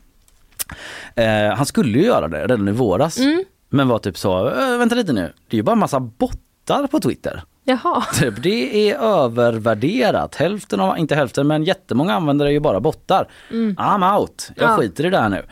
S1: Eh, han skulle ju göra det redan i våras.
S2: Mm.
S1: Men var typ så, "Äh, vänta lite nu, det är ju bara en massa bottar på Twitter.
S2: Jaha. <laughs>
S1: Typ, det är övervärderat. Hälften av, inte hälften, men jättemånga användare är ju bara bottar.
S2: Mm.
S1: I'm out, jag
S2: Ja.
S1: skiter i det här nu.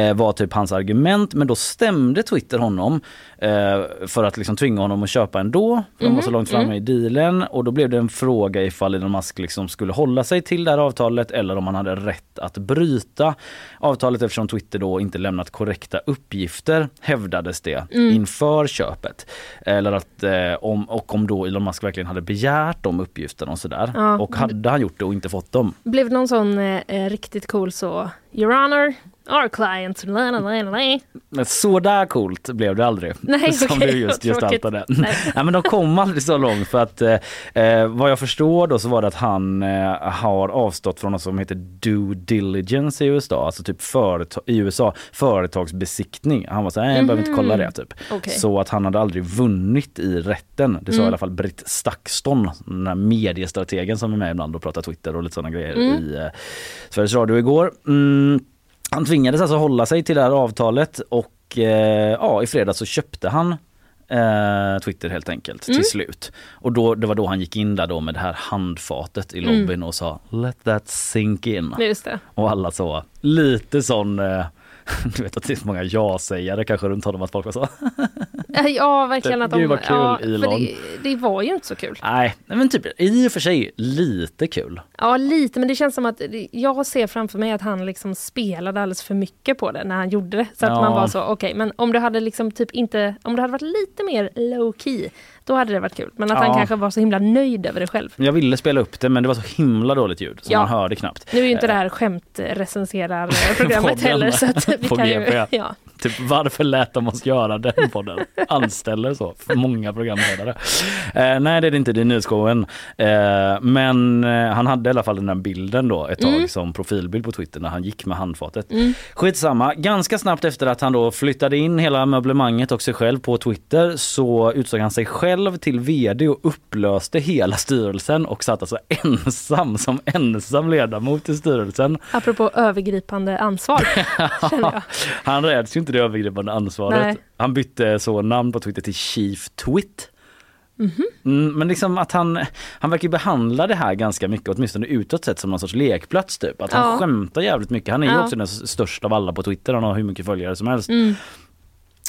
S1: Eh, var typ hans argument, men då stämde Twitter honom eh, för att liksom tvinga honom att köpa ändå. För De var så
S2: Mhm,
S1: långt framme
S2: mm.
S1: i dealen och då blev det en fråga ifall Elon Musk liksom skulle hålla sig till det här avtalet eller om han hade rätt att bryta avtalet eftersom Twitter då inte lämnat korrekta uppgifter hävdades det
S2: Mm.
S1: inför köpet. Eller att eh, om, och om då Elon Musk verkligen hade begärt de uppgifterna och sådär.
S2: Ja.
S1: Och hade han gjort det och inte fått dem.
S2: Blev någon sån eh, eh, riktigt cool så, Your Honor, our client, la, la, la, la.
S1: Men så där coolt blev det aldrig. <laughs>
S2: Nej, <laughs>
S1: som
S2: okej,
S1: du just gestaltade.
S2: Nej. <laughs>
S1: Nej, men de kom aldrig så långt för att eh, eh, vad jag förstår då så var det att han eh, har avstått från något som heter due diligence i USA, alltså typ företag, i USA företagsbesiktning. Han var så här, "Nej, jag behöver inte kolla det typ.
S2: Okej.
S1: Så att han hade aldrig vunnit i rätten. Det sa
S2: Mm.
S1: i alla fall Britt Stakston, den här mediestrategen som är med ibland och pratar Twitter och lite sådana grejer
S2: Mm.
S1: i eh, Sveriges Radio igår. Mm. Han tvingades alltså hålla sig till det här avtalet och eh, ja, i fredags så köpte han eh, Twitter helt enkelt
S2: Mm.
S1: till slut. Och då, det var då han gick in där då med det här handfatet i
S2: Mm.
S1: lobbyn och sa Let that sink in. Och alla så, lite sån eh, <laughs> du vet att det är så många ja-sägare kanske runt honom att folk var så.
S2: Ja, verkligen. Att de,
S1: Gud, vad kul,
S2: ja,
S1: Elon.
S2: Det, det var ju inte så kul.
S1: Nej, men typ i och för sig lite kul.
S2: Ja, lite, men det känns som att jag ser framför mig att han liksom spelade alldeles för mycket på det när han gjorde det. Så att
S1: Ja.
S2: man var så, okej, men om det hade liksom typ inte, om det hade varit lite mer low key, då hade det varit kul. Men att
S1: Ja.
S2: han kanske var så himla nöjd över det själv.
S1: Jag ville spela upp det men det var så himla dåligt ljud så
S2: Ja.
S1: man hörde knappt.
S2: Nu är ju inte det här skämtrecenserar-programmet heller, så att vi <laughs> kan ju... <laughs> Ja.
S1: Typ varför lät de oss göra den podden? Anställer så, många programledare. Eh, nej det är det inte, det är nyhetsshowen. Eh, men eh, han hade i alla fall den där bilden då ett tag
S2: Mm.
S1: som profilbild på Twitter när han gick med handfatet.
S2: Mm.
S1: Skitsamma, ganska snabbt efter att han då flyttade in hela möblemanget och sig själv på Twitter så utsåg han sig själv till VD och upplöste hela styrelsen och satt alltså ensam som ensam ledamot i styrelsen.
S2: Apropå övergripande ansvar. <laughs>
S1: Han räds ju inte det övergripande ansvaret.
S2: Nej.
S1: Han bytte så namn på Twitter till Chief Twit.
S2: Mhm.
S1: Mm, men liksom att han, han verkar ju behandla det här ganska mycket, åtminstone utåt sett som någon sorts lekplats typ. Att han
S2: Ja.
S1: skämtar jävligt mycket. Han är ju
S2: Ja.
S1: också den största av alla på Twitter, han har hur mycket följare som helst.
S2: Mm.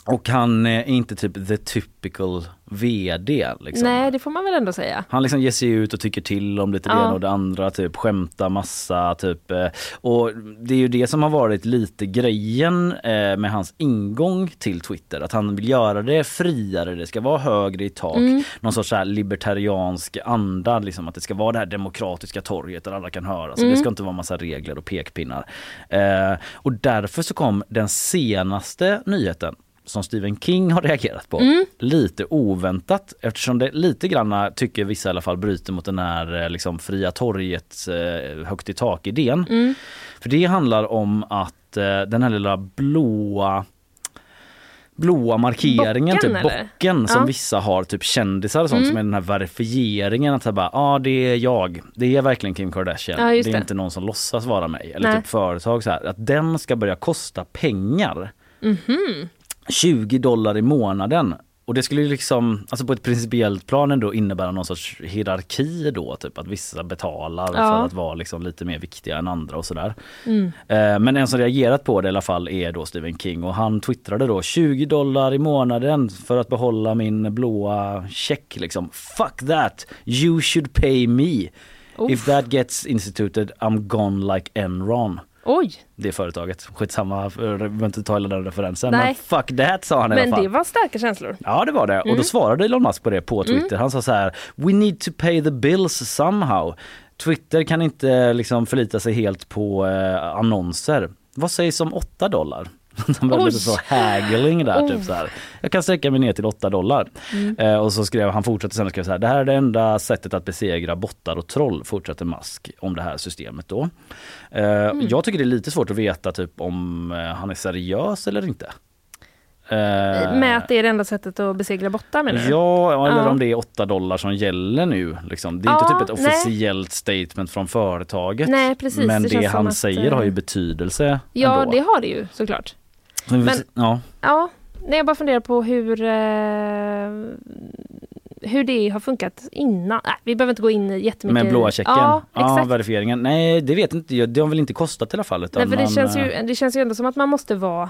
S1: Och han är inte typ the typical VD liksom.
S2: Nej, det får man väl ändå säga.
S1: Han liksom ger sig ut och tycker till om lite det
S2: Ja.
S1: ena och det andra, typ skämtar massa typ. eh, Och det är ju det som har varit lite grejen eh, med hans ingång till Twitter. Att han vill göra det friare, det ska vara högre i tak.
S2: Mm.
S1: Någon sorts så libertariansk anda, liksom att det ska vara det här demokratiska torget där alla kan höra. Så
S2: Mm.
S1: det ska inte vara massa regler och pekpinnar. Eh, och därför så kom den senaste nyheten som Stephen King har reagerat på.
S2: Mm.
S1: Lite oväntat eftersom det lite granna tycker vissa i alla fall bryter mot den här eh, liksom fria torget eh, högt i tak idén.
S2: Mm.
S1: För det handlar om att eh, den här lilla blåa blåa markeringen,
S2: Bocken,
S1: typ
S2: eller?
S1: bocken som
S2: Ja.
S1: vissa har, typ kändisar och sånt
S2: Mm.
S1: som är den här verifieringen att bara, ja ah, det är jag, det är verkligen Kim Kardashian,
S2: Ja,
S1: det är
S2: det.
S1: inte någon som låtsas vara mig. Eller
S2: Nej.
S1: typ företag så här, att den ska börja kosta pengar.
S2: Mhm.
S1: 20 dollar i månaden. Och det skulle ju liksom, alltså på ett principiellt plan ändå innebära någon sorts hierarki då, typ att vissa betalar
S2: Ja.
S1: för att vara liksom lite mer viktiga än andra och sådär.
S2: Mm.
S1: Eh, Men en som reagerat på det i alla fall är då Stephen King och han twittrade då 20 dollar i månaden för att behålla min blåa check liksom. Fuck that! You should pay me! If that gets instituted I'm gone like Enron.
S2: Oj,
S1: Det företaget. Skitsamma, vi behöver inte ta hela den referensen.
S2: Nej.
S1: Men fuck that sa han i
S2: men
S1: alla fall.
S2: det var starka känslor.
S1: Ja det var det och
S2: Mm.
S1: då svarade Elon Musk på det på Twitter.
S2: Mm.
S1: Han sa så här We need to pay the bills somehow. Twitter kan inte liksom förlita sig helt på eh, annonser. Vad sägs om 8 dollar? <laughs> De var lite så haggling där typ så här. Jag kan sträcka mig ner till 8 dollar.
S2: Mm.
S1: Eh, och så skrev han fortsatte sen och skrev så här. Det här är det enda sättet att besegra bottar och troll fortsätter Musk om det här systemet då. Eh,
S2: Mm.
S1: Jag tycker det är lite svårt att veta typ om eh, han är seriös eller inte. Eh,
S2: Med att det är det enda sättet att besegra bottar menar du?
S1: Ja, eller
S2: Ja.
S1: om det är 8 dollar som gäller nu. Liksom. Det är
S2: Ja,
S1: inte typ ett
S2: nej.
S1: officiellt statement från företaget.
S2: Nej, precis.
S1: Men
S2: Det
S1: det, han säger
S2: eh,
S1: har ju betydelse
S2: Ja,
S1: ändå.
S2: det har det ju såklart. Men-
S1: ja.
S2: Ja, nej, jag bara funderar på hur, eh, hur det har funkat innan. Nej, vi behöver inte gå in i jättemycket.
S1: Med blåa checken?
S2: Ja, exakt.
S1: verifieringen. Nej, det vet inte jag. Det har väl inte kostat i alla fall.
S2: Nej, för det,
S1: man,
S2: känns ju,
S1: eh,
S2: det känns ju ändå som att man måste vara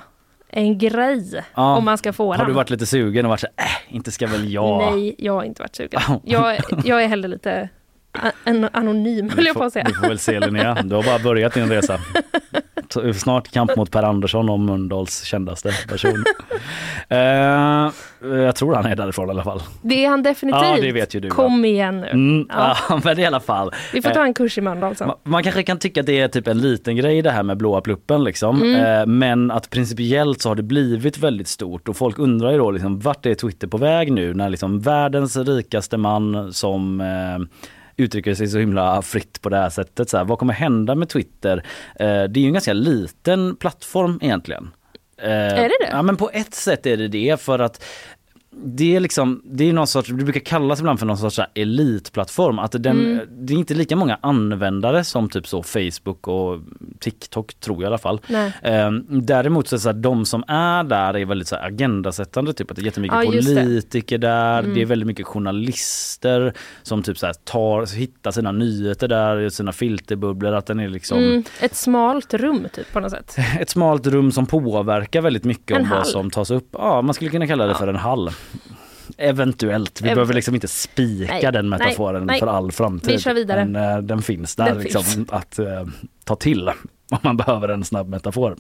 S2: en grej
S1: ja.
S2: om man ska få
S1: Har
S2: den.
S1: du varit lite sugen och varit så här, äh, inte ska väl jag?
S2: Nej, jag har inte varit sugen. <laughs> Jag, jag är hellre lite a- en anonym, höll jag på att säga.
S1: du får väl se Linnea, du har bara börjat din resa. <laughs> Snart kamp mot Per Andersson om Mölndals kändaste person. <laughs> Eh, jag tror han är därifrån i alla fall.
S2: Det är han definitivt.
S1: Ja, det vet ju du,
S2: Kom igen nu.
S1: Mm,
S2: Ja. <laughs>
S1: ja. men i alla fall.
S2: Vi får ta
S1: Eh,
S2: en kurs i Mölndal sen.
S1: Ma- Man kanske kan tycka att det är typ en liten grej det här med blåa pluppen liksom.
S2: Mm.
S1: Eh, men att principiellt så har det blivit väldigt stort och folk undrar ju då liksom vart är Twitter på väg nu när liksom världens rikaste man som eh, uttrycker sig så himla fritt på det här sättet. Så här, vad kommer hända med Twitter? Eh, det är ju en ganska liten plattform egentligen. Eh,
S2: Är det det?
S1: Ja men på ett sätt är det det för att det är liksom, det är någon sorts, det brukar kallas ibland för någon sorts elitplattform. Att den,
S2: Mm.
S1: Det är inte lika många användare som typ så Facebook och TikTok tror jag i alla fall. Ehm, däremot så är så här, de som är där är väldigt så här agendasättande, typ att det är jättemycket
S2: Ja, just det.
S1: politiker där,
S2: Mm.
S1: det är väldigt mycket journalister som typ så här tar, hittar sina nyheter där, sina filterbubblor, att den är liksom
S2: Mm, ett smalt rum typ på något sätt. <laughs>
S1: ett smalt rum som påverkar väldigt mycket
S2: En
S1: om vad
S2: hall.
S1: som tas upp. Ja, man skulle kunna kalla det för en hall. Eventuellt. Vi
S2: Ev-
S1: behöver liksom inte spika
S2: Nej,
S1: den metaforen
S2: nej.
S1: för all framtid.
S2: Vi kör vidare.
S1: Men eh, den finns där
S2: Den
S1: liksom
S2: finns.
S1: att eh, ta till <laughs> om man behöver en snabb metafor.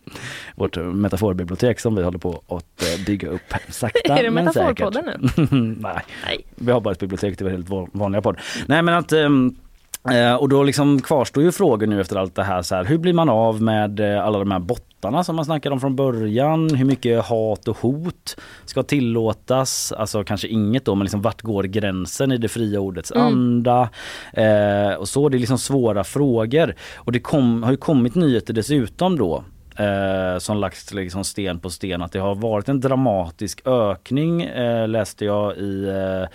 S1: Vårt eh, metaforbibliotek som vi håller på att eh, bygga upp sakta <laughs>
S2: Är det
S1: men säkert.
S2: Nu? <laughs>
S1: Nej.
S2: Nej.
S1: vi har bara ett bibliotek, det är helt van- vanliga podd. Nej men att Eh, och då liksom kvarstår ju frågor nu efter allt det här. Så här hur blir man av med alla de här bottarna som man snackade om från början? Hur mycket hat och hot ska tillåtas? Alltså kanske inget då, men liksom vart går gränsen i det fria ordets
S2: Mm.
S1: anda? Eh, och så, det är liksom svåra frågor. Och det kom, har ju kommit nyheter dessutom då eh, som lagts liksom sten på sten att det har varit en dramatisk ökning eh, läste jag i eh,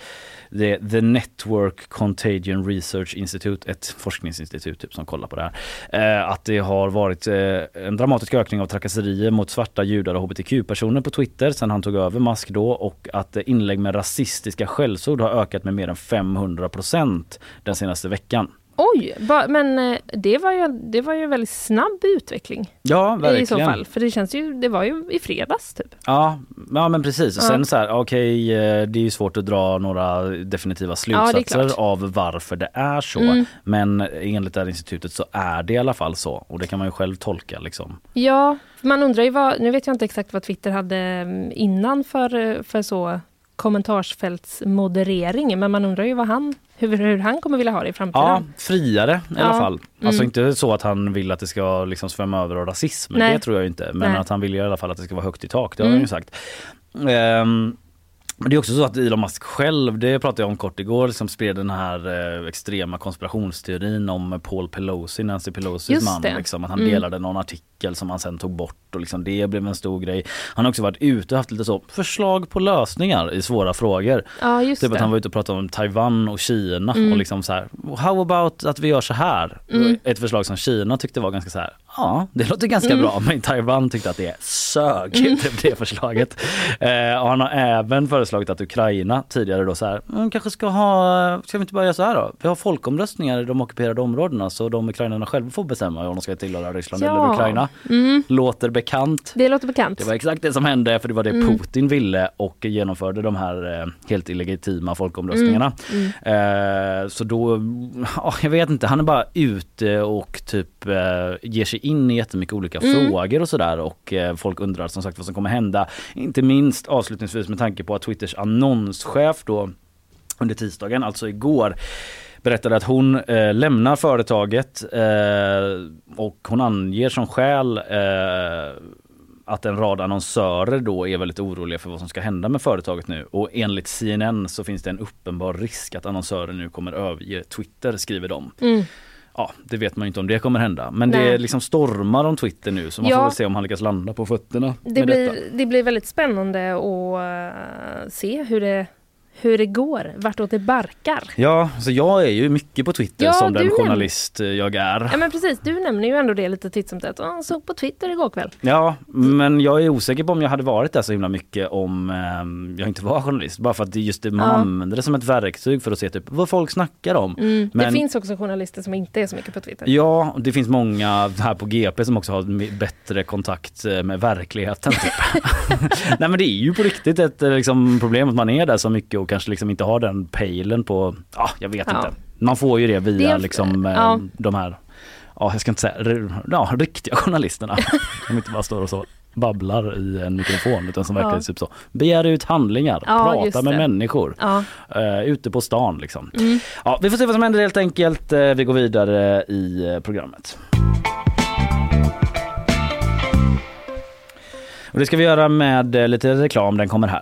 S1: det är the Network Contagion Research Institute, ett forskningsinstitut typ, som kollar på det här. Eh, att det har varit eh, en dramatisk ökning av trakasserier mot svarta judar och hbtq-personer på Twitter sen han tog över Musk då och att eh, inlägg med rasistiska skällsord har ökat med mer än 500% den senaste veckan.
S2: Oj, ba, men eh, det var, ju, det var ju en väldigt snabb utveckling.
S1: Ja, verkligen.
S2: I så fall, för det känns ju, det var ju i fredags typ.
S1: Ja, ja men precis. Och
S2: Ja.
S1: sen så här, okej eh, det är ju svårt att dra några definitiva
S2: Ja,
S1: slutsatser
S2: klart.
S1: av varför det är så.
S2: Mm.
S1: Men enligt det här institutet så är det i alla fall så och det kan man ju själv tolka liksom.
S2: Ja, man undrar ju vad, nu vet jag inte exakt vad Twitter hade mm, innan för, för så kommentarsfältsmoderering, men man undrar ju vad han, hur, hur han kommer vilja ha det i framtiden.
S1: Ja, friare i alla fall. Alltså
S2: Mm.
S1: inte så att han vill att det ska liksom svämma över av rasism,
S2: Nej.
S1: det tror jag inte. Men
S2: Nej.
S1: att han vill i alla fall att det ska vara högt i tak, det har
S2: Mm.
S1: han ju sagt. Ehm, men det är också så att Elon Musk själv, det pratade jag om kort igår, som spred den här eh, extrema konspirationsteorin om Paul Pelosi, Nancy Pelosis
S2: Just
S1: man. Liksom, att han
S2: Mm.
S1: delade någon artikel som han sen tog bort och liksom det blev en stor grej. Han har också varit ute och haft lite så förslag på lösningar i svåra frågor.
S2: Ja,
S1: typ
S2: det.
S1: att han var ute och pratade om Taiwan och Kina
S2: Mm.
S1: och liksom så här, how about att vi gör så här?
S2: Mm.
S1: Ett förslag som Kina tyckte var ganska så här, ja det låter ganska
S2: Mm.
S1: bra men Taiwan tyckte att det sög,
S2: Mm.
S1: det, förslaget. Eh, och han har även föreslagit att Ukraina tidigare då så här, kanske ska ha, ska vi inte bara göra så här då? Vi har folkomröstningar i de ockuperade områdena så de ukrainarna själva får bestämma om de ska tillhöra Ryssland
S2: Ja.
S1: eller Ukraina.
S2: Mm.
S1: Låter bekant.
S2: Det låter bekant.
S1: Det var exakt det som hände för det var det
S2: Mm.
S1: Putin ville och genomförde de här eh, helt illegitima folkomröstningarna.
S2: Mm.
S1: Eh, så då, ja, jag vet inte, han är bara ute och typ eh, ger sig in i jättemycket olika
S2: Mm.
S1: frågor och sådär och eh, folk undrar som sagt vad som kommer hända. Inte minst avslutningsvis med tanke på att Twitters annonschef då under tisdagen, alltså igår, berättade att hon eh, lämnar företaget eh, och hon anger som skäl eh, att en rad annonsörer då är väldigt oroliga för vad som ska hända med företaget nu. Och enligt CNN så finns det en uppenbar risk att annonsörer nu kommer överge Twitter, skriver de.
S2: Mm.
S1: Ja, det vet man ju inte om det kommer hända. Men
S2: Nej.
S1: det liksom stormar om Twitter nu så man
S2: Ja.
S1: får väl se om han lyckas landa på fötterna
S2: Det blir,
S1: detta.
S2: det blir väldigt spännande att eh, se hur det, hur det går, vartåt det barkar.
S1: Ja, så jag är ju mycket på Twitter
S2: Ja,
S1: som den journalist eh, jag är.
S2: Ja men precis, du nämner ju ändå det lite titt som tätt. Jag såg på Twitter igår kväll.
S1: Ja, men jag är osäker på om jag hade varit där så himla mycket om eh, jag inte var journalist. Bara för att just det, man
S2: Ja.
S1: använder det som ett verktyg för att se typ vad folk snackar om.
S2: Mm.
S1: Men-
S2: Det finns också journalister som inte är så mycket på Twitter.
S1: Ja, det finns många här på GP som också har bättre kontakt eh, med verkligheten. Typ. <laughs> Nej men det är ju på riktigt ett eh, liksom, problem att man är där så mycket och kanske liksom inte har den pejlen på, ja jag vet
S2: Ja.
S1: inte. Man får ju det via
S2: Det
S1: liksom eh,
S2: ja.
S1: de här, ja jag ska inte säga, ja, riktiga <laughs> journalisterna. Som inte bara står och så babblar i en mikrofon utan som
S2: Ja.
S1: verkligen typ så begär ut handlingar,
S2: Ja,
S1: prata med människor.
S2: Ja.
S1: Eh, ute på stan liksom.
S2: Mm.
S1: Ja, vi får se vad som händer helt enkelt. Eh, Vi går vidare i eh, programmet. Och det ska vi göra med lite reklam, den kommer här.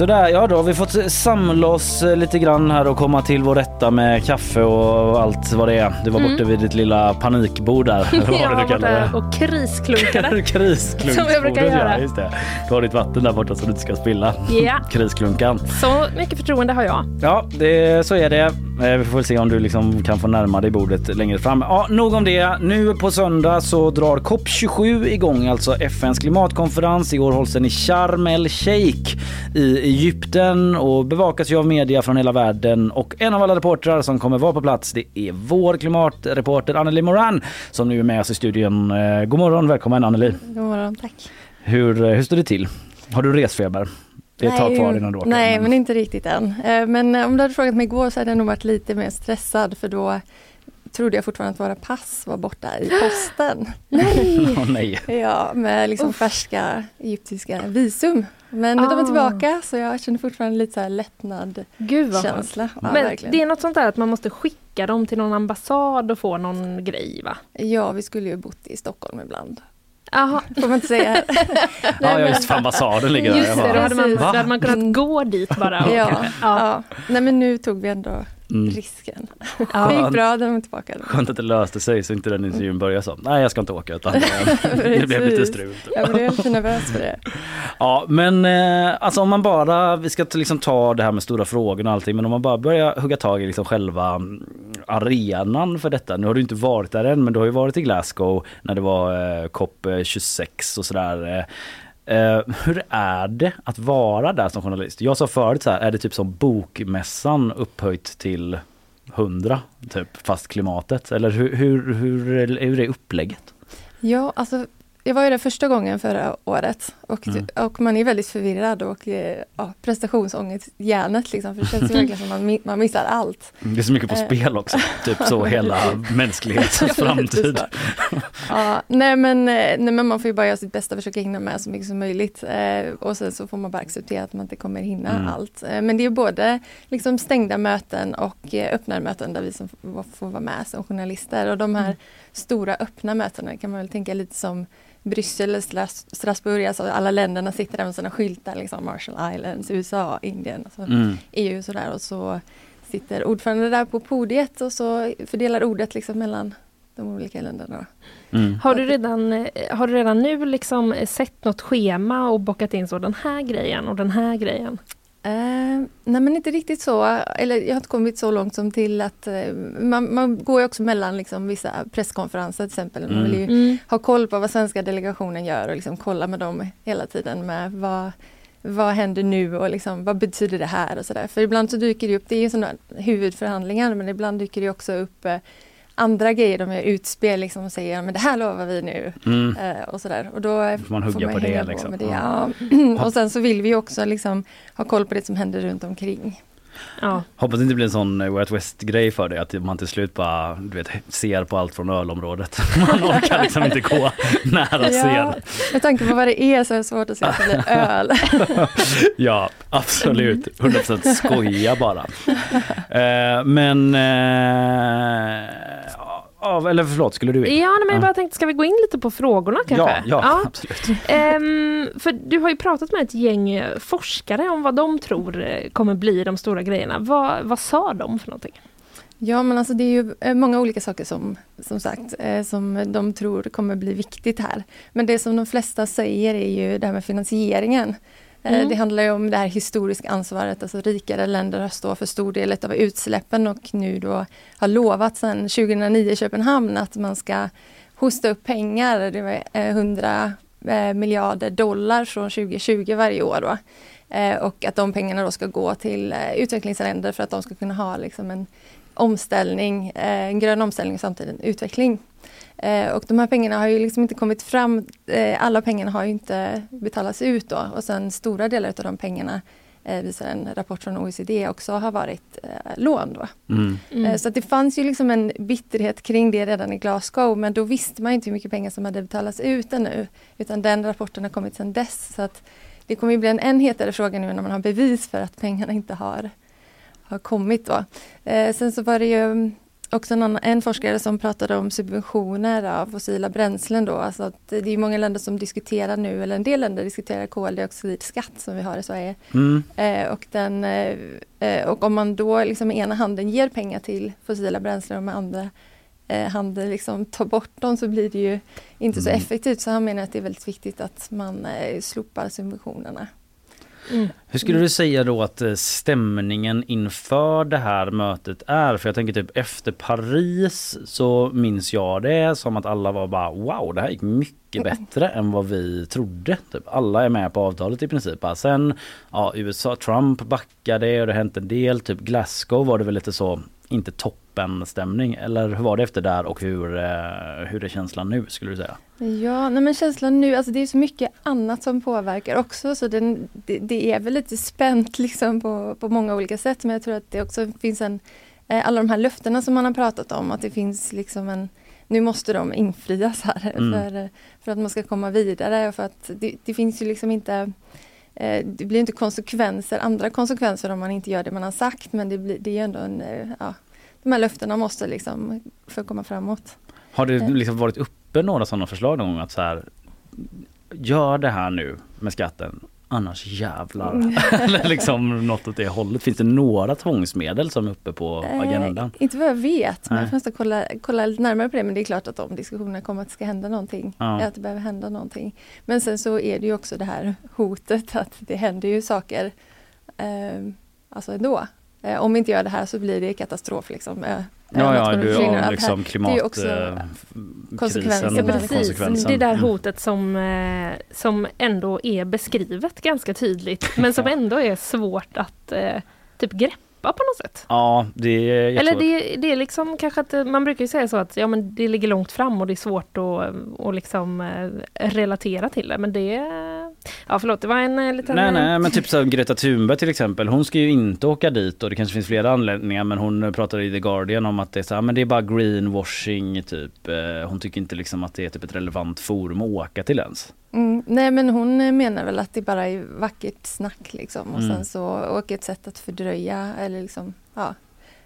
S1: Sådär, ja då har vi fått samla oss eh, lite grann här och komma till vår rätta med kaffe och allt vad det är. Du var
S2: Mm.
S1: borta vid ditt lilla panikbord där. Vad
S2: Jag <laughs> var borta och krisklunkade. <laughs>
S1: Krisklunksbordet.
S2: Som jag brukar
S1: Ja,
S2: göra.
S1: just det. Du har ditt vatten där borta så du inte ska spilla.
S2: Ja. <laughs>
S1: Krisklunkan.
S2: Så mycket förtroende har jag.
S1: Ja, det, så är det. Eh, Vi får se om du liksom kan få närma dig bordet längre fram. Ja, nog om det. Nu på söndag så drar COP27 igång, alltså FNs klimatkonferens. Igår hålls den i Sharm el Sheikh i Egypten och bevakas ju av media från hela världen. Och en av alla reportrar som kommer vara på plats det är vår klimatreporter Anneli Moran som nu är med oss i studion. Eh, God morgon, välkommen Anneli.
S15: God morgon, tack.
S1: Hur, eh, hur står det till? Har du resfeber? Det är ett tag kvar innan du åker.
S15: Nej,
S1: men-
S15: inte riktigt än. Eh, Men om du hade frågat mig igår så hade jag nog varit lite mer stressad för då trodde jag fortfarande att våra pass var borta i <gasps> posten. <laughs>
S2: Nej.
S15: Ja, med liksom färska egyptiska visum. Men de
S2: Ah.
S15: är tillbaka så jag känner fortfarande lite så här lättnad
S2: Gud vad
S15: känsla. Ja,
S2: Men
S15: verkligen.
S2: det är något sånt där att man måste skicka dem till någon ambassad och få någon grej va?
S15: Ja, vi skulle ju bott i Stockholm ibland.
S2: Jaha.
S15: Får man inte säga <laughs> här.
S1: Ja, ja, just för ambassaden ligger där.
S2: Just det, då hade man, då hade man kunnat gå dit bara. och-
S15: Ja, ja. Nej men nu tog vi ändå
S1: Mm.
S15: risken.
S2: Ja.
S15: Det gick bra, den var tillbaka.
S1: Skönt att det löste sig så inte den intervjun börjar så. Nej jag ska inte åka utan eh, <laughs> det blev lite strul.
S15: Jag blev lite nervös för det. <laughs>
S1: Ja men eh, alltså om man bara, vi ska liksom ta det här med stora frågor och allting men om man bara börjar hugga tag i liksom själva mm, arenan för detta. Nu har du inte varit där än men du har ju varit i Glasgow när det var eh, COP26 och sådär. Eh, hur är det att vara där som journalist? Jag sa förut så här, är det typ som bokmässan upphöjt till 100 typ fast klimatet? Eller hur, hur, hur, hur är upplägget?
S15: Ja, alltså jag var ju där första gången förra året och,
S1: Mm.
S15: och man är väldigt förvirrad och eh, ja, prestationsångest hjärnet liksom. För det känns verkligen som man, man missar allt.
S1: Det är så mycket på
S15: Eh.
S1: spel också, typ så hela <laughs> mänsklighetens framtid.
S15: Ja, nej, men, eh, nej men man får ju bara göra sitt bästa och försöka hinna med så mycket som möjligt. Och sen så får man bara acceptera att man inte kommer hinna
S16: Mm.
S15: allt. Men det är både liksom stängda möten och öppna möten där vi som får, får vara med som journalister. Och de här
S16: Mm.
S15: stora öppna mötena kan man väl tänka lite som Bryssel, Stras- Strasbourg, alltså alla länderna sitter där med sina skyltar, liksom Marshall Islands, USA, Indien, alltså
S16: Mm.
S15: EU och sådär. Och så sitter ordförande där på podiet och så fördelar ordet liksom mellan de olika länderna.
S2: Har, du redan, eh, har du redan nu liksom sett något schema och bockat in så den här grejen och den här grejen?
S15: Eh, nej men inte riktigt så, eller jag har inte kommit så långt som till att eh, man, man går ju också mellan liksom vissa presskonferenser till exempel. Man vill ju
S2: Mm. Mm.
S15: ha koll på vad svenska delegationen gör och liksom kolla med dem hela tiden med vad, vad händer nu och liksom, vad betyder det här och sådär. För ibland så dyker det upp, det är ju sådana huvudförhandlingar men ibland dyker det också upp eh, andra grejer, de gör utspel liksom och säger men det här lovar vi nu.
S1: Mm.
S15: Eh, och sådär. Och då
S1: Får man hugga på det, liksom.
S15: Med det.
S1: Ja. <clears throat>
S15: Och sen så vill vi också liksom ha koll på det som händer runt omkring.
S2: Ja.
S1: Hoppas det inte blir en sån eh, Way Out West grej för dig att man till slut bara du vet, ser på allt från ölområdet. <laughs> Man orkar liksom inte gå <laughs> nära scen.
S15: med tanke på vad det är så är det svårt att se att det blir öl. <laughs>
S1: Ja, absolut. 100% skoja bara. Eh, men... Ja, eller förlåt, skulle du in?
S2: Ja, men jag bara tänkte, ska vi gå in lite på frågorna kanske?
S1: Ja, ja, absolut. <laughs>
S2: Ehm, för du har ju pratat med ett gäng eh, forskare om vad de tror eh, kommer bli de stora grejerna. Vad, vad sa de för någonting?
S15: Ja men alltså det är ju eh, många olika saker som, som sagt som de tror kommer bli viktigt här. Men det som de flesta säger är ju det här med finansieringen. Eh,
S16: Mm.
S15: Det handlar ju om det här historiska ansvaret, alltså rikare länder står för stor del av utsläppen och nu då har lovat sedan 2009 i Köpenhamn att man ska hosta upp pengar, det var eh, 100 eh, miljarder dollar från 2020 varje år. Då. Eh, Och att de pengarna då ska gå till eh, utvecklingsländer för att de ska kunna ha liksom en omställning, eh, en grön omställning samtidigt utveckling. Eh, Och de här pengarna har ju liksom inte kommit fram, eh, alla pengarna har ju inte betalats ut då och sen stora delar av de pengarna eh, visar en rapport från OECD också har varit eh, lån då.
S1: Mm.
S15: Eh, Så att det fanns ju liksom en bitterhet kring det redan i Glasgow men då visste man inte hur mycket pengar som hade betalats ut ännu. Utan den rapporten har kommit sedan dess. Så att det kommer ju bli en än hetare fråga nu när man har bevis för att pengarna inte har, har kommit. Då. Eh, sen så var det ju också en, annan, en forskare som pratade om subventioner av fossila bränslen då. Alltså att det är många länder som diskuterar nu, eller en del länder diskuterar koldioxidskatt som vi har i Sverige.
S1: Mm.
S15: Eh, och, den, eh, eh, och om man då liksom med ena handen ger pengar till fossila bränslen och med andra eh, handen liksom tar bort dem så blir det ju inte så
S1: Mm.
S15: effektivt. Så han menar att det är väldigt viktigt att man eh, slopar subventionerna.
S1: Hur skulle du säga då att eh, stämningen inför det här mötet är? För jag tänker typ efter Paris så minns jag det som att alla var bara wow det här gick mycket bättre än vad vi trodde. Typ alla är med på avtalet i princip. Bara Sen ja, USA, Trump backade och det hänt en del. Typ Glasgow var det väl lite så inte toppen stämning eller hur var det efter där och hur, eh, hur är känslan nu skulle du säga?
S15: Ja, nej men känslan nu, alltså det är så mycket annat som påverkar också så den, det, det är väl lite spänt liksom på, på många olika sätt men jag tror att det också finns en, eh, alla de här löftena som man har pratat om, att det finns liksom en, nu måste de infrias här
S16: Mm.
S15: för, eh, för att man ska komma vidare och för att det, det finns ju liksom inte det blir inte konsekvenser, andra konsekvenser om man inte gör det man har sagt men det, blir, det är ändå en, ja, de här löftena måste liksom få komma framåt.
S1: Har det
S15: Eh.
S1: liksom varit uppe några sådana förslag någon gång att så här gör det här nu med skatten annars jävlar.
S15: Mm. <laughs>
S1: Eller liksom något åt det hållet. Finns det några tvångsmedel som är uppe på agendan?
S15: Eh, inte vad jag vet, men jag måste kolla, kolla lite närmare på det. Men det är klart att om diskussionerna kommer att det ska hända någonting,
S1: Ja.
S15: att det behöver hända någonting. Men sen så är det ju också det här hotet att det händer ju saker eh, alltså ändå. Eh, om vi inte gör det här så blir det katastrof liksom. Eh,
S1: Ja, ja,
S15: nationen
S1: du har
S15: Att
S1: liksom
S15: här-
S1: klimat...
S15: det är ju också
S1: eh,
S15: konsekvenserna.
S1: krisen,
S15: Ja,
S2: Precis,
S1: konsekvensen.
S2: det där
S1: Mm.
S2: hotet som, eh, som ändå är beskrivet ganska tydligt men som ändå är svårt att eh, typ greppa på något sätt.
S1: Ja, det är
S2: Eller det, det är liksom kanske att eh, man brukar ju säga så att ja, men det ligger långt fram och det är svårt att, att liksom eh, relatera till det. Men det, ja förlåt det var en eh, liten...
S1: Nej nej men typ som <laughs> Greta Thunberg till exempel hon ska ju inte åka dit och det kanske finns flera anledningar men hon pratade i The Guardian om att det är så här, men det är bara greenwashing typ. Eh, Hon tycker inte liksom att det är typ ett relevant forum att åka till ens.
S15: Mm, nej men hon menar väl att det bara är vackert snack liksom och
S1: Mm.
S15: sen så och ett sätt att fördröja eller liksom ja,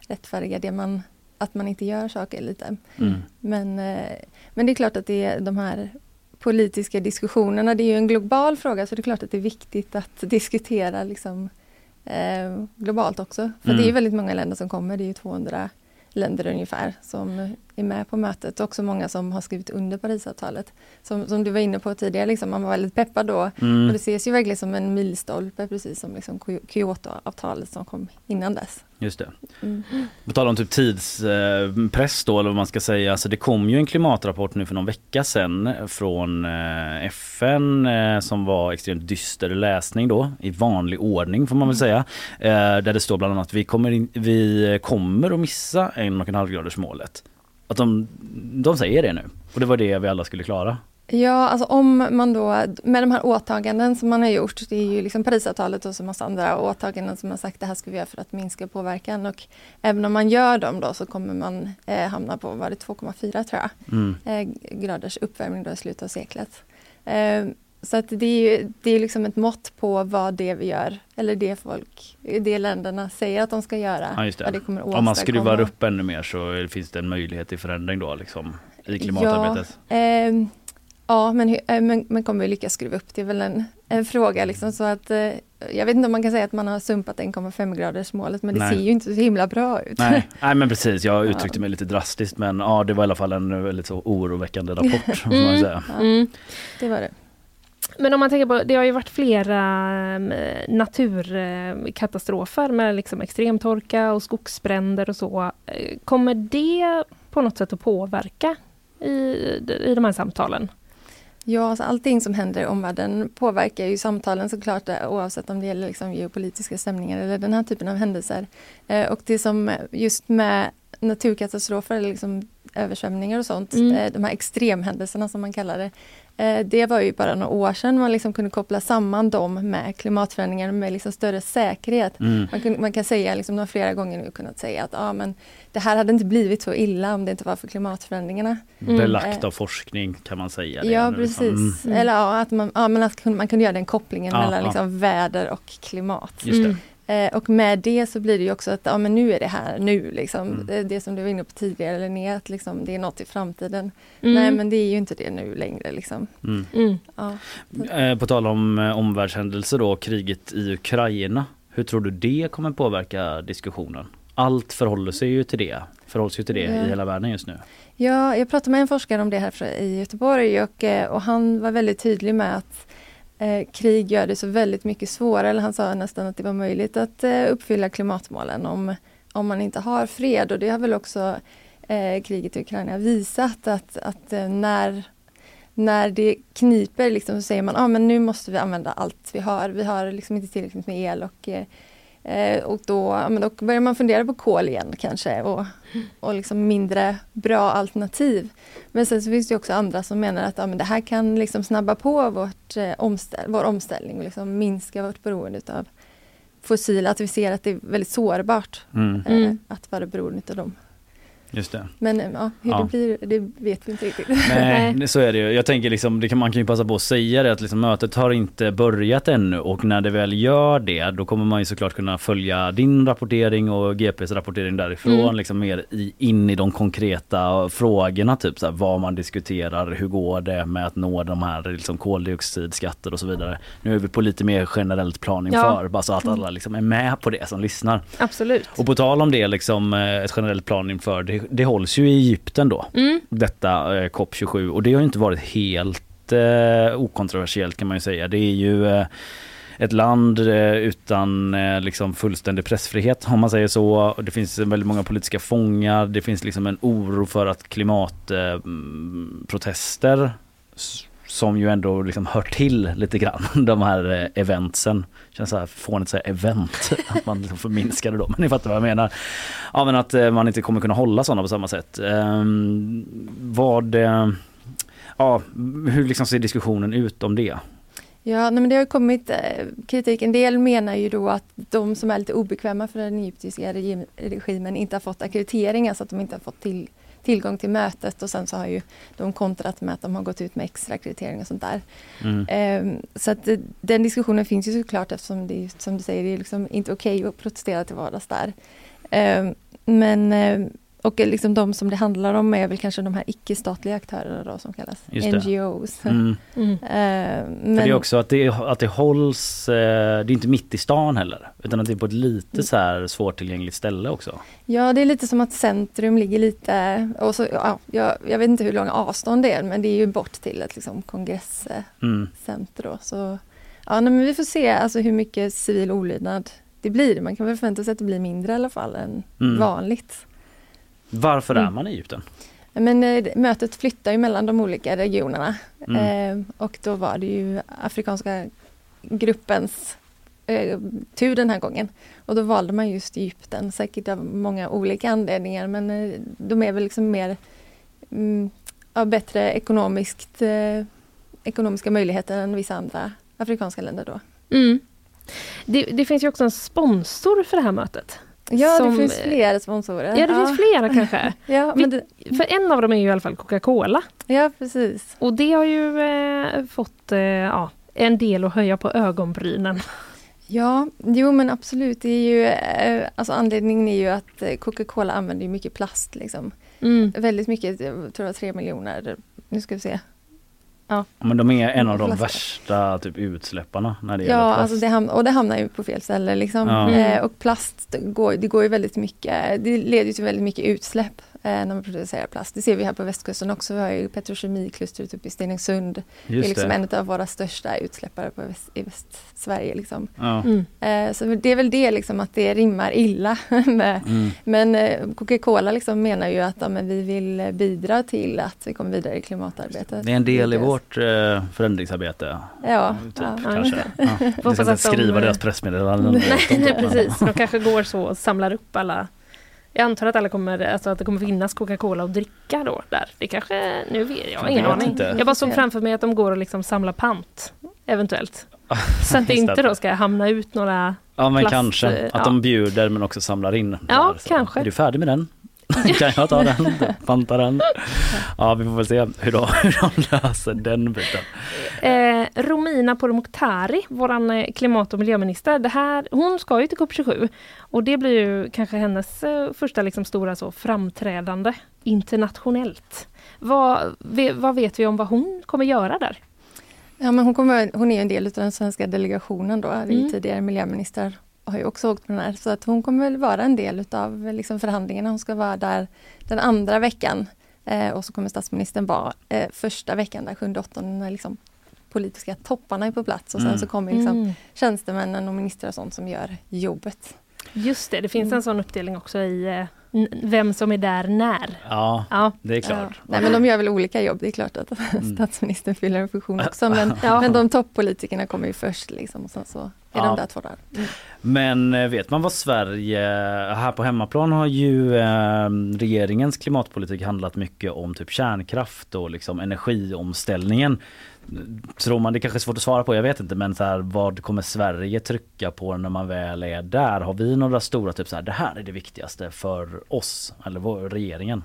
S15: rättfärdiga det man, att man inte gör saker lite.
S1: Mm.
S15: Men, eh, men det är klart att det är de här politiska diskussionerna, det är ju en global fråga så det är klart att det är viktigt att <laughs> diskutera liksom, eh, globalt också. För
S1: Mm.
S15: det är väldigt många länder som kommer, det är ju 200 länder ungefär som är med på mötet. Också många som har skrivit under Parisavtalet. Som, som du var inne på tidigare, liksom, man var väldigt peppad då.
S1: Mm.
S15: Och det ses ju verkligen som en milstolpe precis som liksom Ky- Kyoto-avtalet som kom innan dess.
S1: Just det.
S15: Mm.
S1: På tal om typ tidspress då eller vad man ska säga. Alltså det kom ju en klimatrapport nu för någon vecka sedan från eh, FN eh, som var extremt dyster läsning då i vanlig ordning får man väl säga. Eh, Där det står bland annat att vi kommer, in, vi kommer att missa en och en halv graders målet. Att de, de säger det nu och det var det vi alla skulle klara.
S15: Ja, alltså om man då med de här åtaganden som man har gjort, det är ju liksom Parisavtalet och så massa andra åtaganden som man sagt det här ska vi göra för att minska påverkan och även om man gör dem då så kommer man eh, hamna på, var det 2,4 tror jag,
S1: Mm.
S15: eh, graders uppvärmning då i slutet av seklet. Eh, så att det är ju det är liksom ett mått på vad det vi gör, eller det folk, det länderna säger att de ska göra,
S1: Ja, just det.
S15: det kommer
S1: Om man skruvar upp ännu mer så finns det en möjlighet till förändring då liksom i klimatarbetet.
S15: Ja, ehm, ja men, eh, men, men kommer vi lyckas skruva upp? Det är väl en, en fråga liksom så att eh, jag vet inte om man kan säga att man har sumpat 1,5 graders målet men det
S1: Nej.
S15: ser ju inte så himla bra ut.
S1: Nej, nej men precis, jag <laughs> uttryckte mig lite drastiskt men ja det var i alla fall en väldigt så oroväckande <laughs> rapport. får man säga.
S15: Ja,
S2: Mm.
S15: Det var det.
S2: Men om man tänker på, det har ju varit flera eh, naturkatastrofer med liksom extremtorka och skogsbränder och så. Kommer det på något sätt att påverka i, i de här samtalen?
S15: Ja, alltså allting som händer i omvärlden påverkar ju samtalen såklart eh, oavsett om det gäller liksom geopolitiska stämningar eller den här typen av händelser. Eh, och det som just med naturkatastrofer, liksom översvämningar och sånt,
S2: Mm.
S15: eh, de här extremhändelserna som man kallar det. Eh, det var ju bara några år sedan man liksom kunde koppla samman dem med klimatförändringar med liksom större säkerhet.
S1: Mm.
S15: Man, kunde, man kan säga, liksom, de har flera gånger nu kunnat säga att ah, men det här hade inte blivit så illa om det inte var för klimatförändringarna.
S1: Belagt
S15: Eh,
S1: av forskning kan man säga. det
S15: Ja
S1: nu,
S15: precis.
S1: liksom. Mm.
S15: Eller ja, att man, ja, men att man kunde göra den kopplingen
S1: Ja,
S15: mellan
S1: ja.
S15: liksom, väder och klimat.
S1: Just det.
S15: Eh, och med det så blir det ju också att ja, men nu är det här nu. Liksom.
S1: Mm.
S15: Det, det som du var inne på tidigare, Linnea, att liksom, det är något i framtiden.
S2: Mm.
S15: Nej men det är ju inte det nu längre. Liksom.
S1: Mm.
S2: Mm.
S15: Ja.
S1: Eh, På tal om eh, omvärldshändelser då, kriget i Ukraina. Hur tror du det kommer påverka diskussionen? Allt förhåller sig ju till det, förhålls ju till det i hela världen just nu.
S15: Ja, jag pratade med en forskare om det här i Göteborg och, eh, och han var väldigt tydlig med att eh, krig gör det så väldigt mycket svårare, eller han sa nästan att det var möjligt att eh, uppfylla klimatmålen om, om man inte har fred och det har väl också eh, kriget i Ukraina visat att, att eh, när när det kniper liksom, så säger man att ah, men nu måste vi använda allt vi har. Vi har liksom inte tillräckligt med el och, eh, eh, och då, men då börjar man fundera på kol igen kanske och, och liksom mindre bra alternativ. Men sen så finns det också andra som menar att ja, men det här kan liksom snabba på vårt, eh, omställ vår omställning och liksom minska vårt beroende av fossila, att vi ser att det är väldigt sårbart
S1: Mm.
S15: eh,
S2: Mm.
S15: att vara beroende av dem.
S1: Just det.
S15: Men ja, hur
S1: Ja.
S15: det blir, det vet vi inte riktigt. <laughs>
S1: Nej, så är det ju. Jag tänker liksom, det kan, man kan ju passa på att säga det att liksom, mötet har inte börjat ännu och när det väl gör det då kommer man ju såklart kunna följa din rapportering och GPs rapportering därifrån
S2: Mm.
S1: liksom mer i, in i de konkreta frågorna typ så här, vad man diskuterar, hur går det med att nå de här liksom, koldioxidskatter och så vidare. Nu är vi på lite mer generellt plan
S2: Ja.
S1: inför bara så att alla liksom är med på det som lyssnar.
S2: Absolut.
S1: Och på tal om det liksom eh, ett generellt plan inför det, det hålls ju i Egypten då
S2: Mm.
S1: detta eh, COP27 och det har ju inte varit helt eh, okontroversiellt kan man ju säga. Det är ju eh, ett land eh, utan eh, liksom fullständig pressfrihet om man säger så. Det finns väldigt många politiska fångar. Det finns liksom en oro för att klimatprotester som ju ändå liksom hör till lite grann <laughs> de här eh, eventsen. Känns så här fånigt att säga event, <laughs> att man liksom förminskar det då, men ni fattar vad jag menar. Ja men att eh, man inte kommer kunna hålla sådana på samma sätt. Ehm, vad, eh, ja hur liksom ser diskussionen ut om det?
S15: Ja, nej, men det har kommit kritik. En del menar ju då att de som är lite obekväma för den egyptiska regimen inte har fått akkreditering, alltså att de inte har fått till, tillgång till mötet och sen så har ju de kontrat med att de har gått ut med extra akkreditering och sånt där.
S1: Mm.
S15: Ehm, så att eh, den diskussionen finns ju såklart eftersom det som du säger, det är liksom inte okej att protestera till vardags där. Ehm, men eh, och eh, liksom de som det handlar om är väl kanske de här icke-statliga aktörerna då som kallas
S1: Just det.
S15: NGOs.
S1: Mm. För
S15: men,
S1: det är också att det, att det hålls, eh, det är inte mitt i stan heller utan att det är på ett lite så här svårtillgängligt ställe också.
S15: Ja, det är lite som att centrum ligger lite, och så, ja, jag, jag vet inte hur långa avstånd det är, men det är ju bort till ett liksom, kongresscenter.
S1: Mm.
S15: Så, ja, nej, men vi får se alltså, hur mycket civil olydnad det blir. Man kan väl förvänta sig att det blir mindre i alla fall än
S1: Mm.
S15: vanligt.
S1: Varför är
S15: Mm.
S1: man i Egypten?
S15: Men eh, mötet flyttar ju mellan de olika regionerna.
S1: Mm.
S15: Eh, och då var det ju Afrikanska gruppens eh, tur den här gången. Och då valde man just Egypten, säkert av många olika anledningar men eh, de är väl liksom mer mm, ja, bättre ekonomiskt, eh, ekonomiska möjligheter än vissa andra afrikanska länder då.
S2: Mm. Det, det finns ju också en sponsor för det här mötet.
S15: Ja,
S2: Som-
S15: det finns fler sponsorer.
S2: Ja, det finns flera kanske. <laughs>
S15: Ja, men det,
S2: För en av dem är ju i alla fall Coca-Cola.
S15: ja, precis.
S2: Och det har ju eh, fått eh, ja, en del att höja på ögonbrynen.
S15: Ja, jo men absolut. Det är ju, eh, alltså anledningen är ju att eh, Coca-Cola använder mycket plast. Liksom.
S2: Mm.
S15: Väldigt mycket, jag tror det var tre miljoner. Nu ska vi se. Ja,
S1: Men de är en av de
S15: Plast.
S1: värsta typ utsläpparna när det
S15: ja
S1: gäller plast.
S15: alltså det och det hamnar ju på fel ställe. Liksom.
S1: Ja.
S15: Eh, och plast, det går, det går ju väldigt mycket, det leder ju till väldigt mycket utsläpp när man producerar plast. Det ser vi här på västkusten också. Vi har ju petrokemiklustret uppe i Stenungsund. det är liksom
S1: det.
S15: en av våra största utsläppare på väst, i Västsverige. Liksom.
S1: Ja.
S2: Mm.
S15: Eh, så det är väl det liksom att det rimmar illa. <laughs> med,
S1: Mm.
S15: Men eh, Coca-Cola liksom menar ju att ja, men vi vill eh, bidra till att vi kommer vidare i klimatarbetet.
S1: Det är en del i vårt eh, förändringsarbete.
S15: Ja,
S1: Typ,
S15: ja,
S1: kanske. <laughs>
S2: ja.
S1: Vi ska inte
S2: att de-
S1: skriva deras pressmeddelanden. <laughs>
S2: Nej, precis. De kanske går så och samlar upp alla jag antar att alla kommer, alltså att det kommer finnas Coca-Cola att dricka då där. Det kanske, nu vet jag, ingen
S1: vet
S2: aning.
S1: inte.
S2: Jag bara såg framför mig att de går och liksom samlar pant. Eventuellt. Så att <laughs> det inte då ska hamna ut några
S1: Ja men
S2: plast,
S1: kanske.
S2: eh,
S1: Att
S2: ja.
S1: de bjuder men också samlar in.
S2: Ja,
S1: där.
S2: Kanske.
S1: Är du färdig med den? <laughs> kan jag ta den? Panta den? Ja, vi får väl se hur de, <laughs> hur de löser den biten.
S2: Eh, Romina Pourmokhtari, våran eh, klimat och miljöminister, det här, hon ska ju till COP27 och det blir ju kanske hennes eh, första liksom stora så framträdande internationellt. Vad, vad vet vi om vad hon kommer göra där?
S15: Ja, men hon, kommer, hon är en del av den svenska delegationen då.
S2: Mm.
S15: tidigare miljöminister har ju också åkt på den här. Så att hon kommer väl vara en del av liksom förhandlingarna. Hon ska vara där den andra veckan. Eh, och så kommer statsministern vara eh, första veckan, där 7-8 när liksom politiska topparna är på plats. Och sen
S2: Mm.
S15: så kommer liksom
S2: Mm.
S15: tjänstemännen och ministrar och sånt som gör jobbet.
S2: Just det, det finns
S15: Mm.
S2: en sån uppdelning också i eh, vem som är där när.
S1: Ja,
S2: Ja.
S1: det är klart.
S15: Nej men de gör väl olika jobb, det är klart att
S1: Mm. <laughs>
S15: statsministern fyller en funktion också. Men, <laughs>
S2: Ja.
S15: men de toppolitikerna kommer ju först liksom, och sen så är
S1: Ja.
S15: de där två dagar. Mm.
S1: Men eh, vet man vad Sverige, här på hemmaplan har ju eh, regeringens klimatpolitik handlat mycket om typ kärnkraft och liksom energiomställningen. Tror man, det kanske är svårt att svara på, jag vet inte men så här, vad kommer Sverige trycka på när man väl är där? Har vi några stora typ så här, det här är det viktigaste för oss eller vår, regeringen?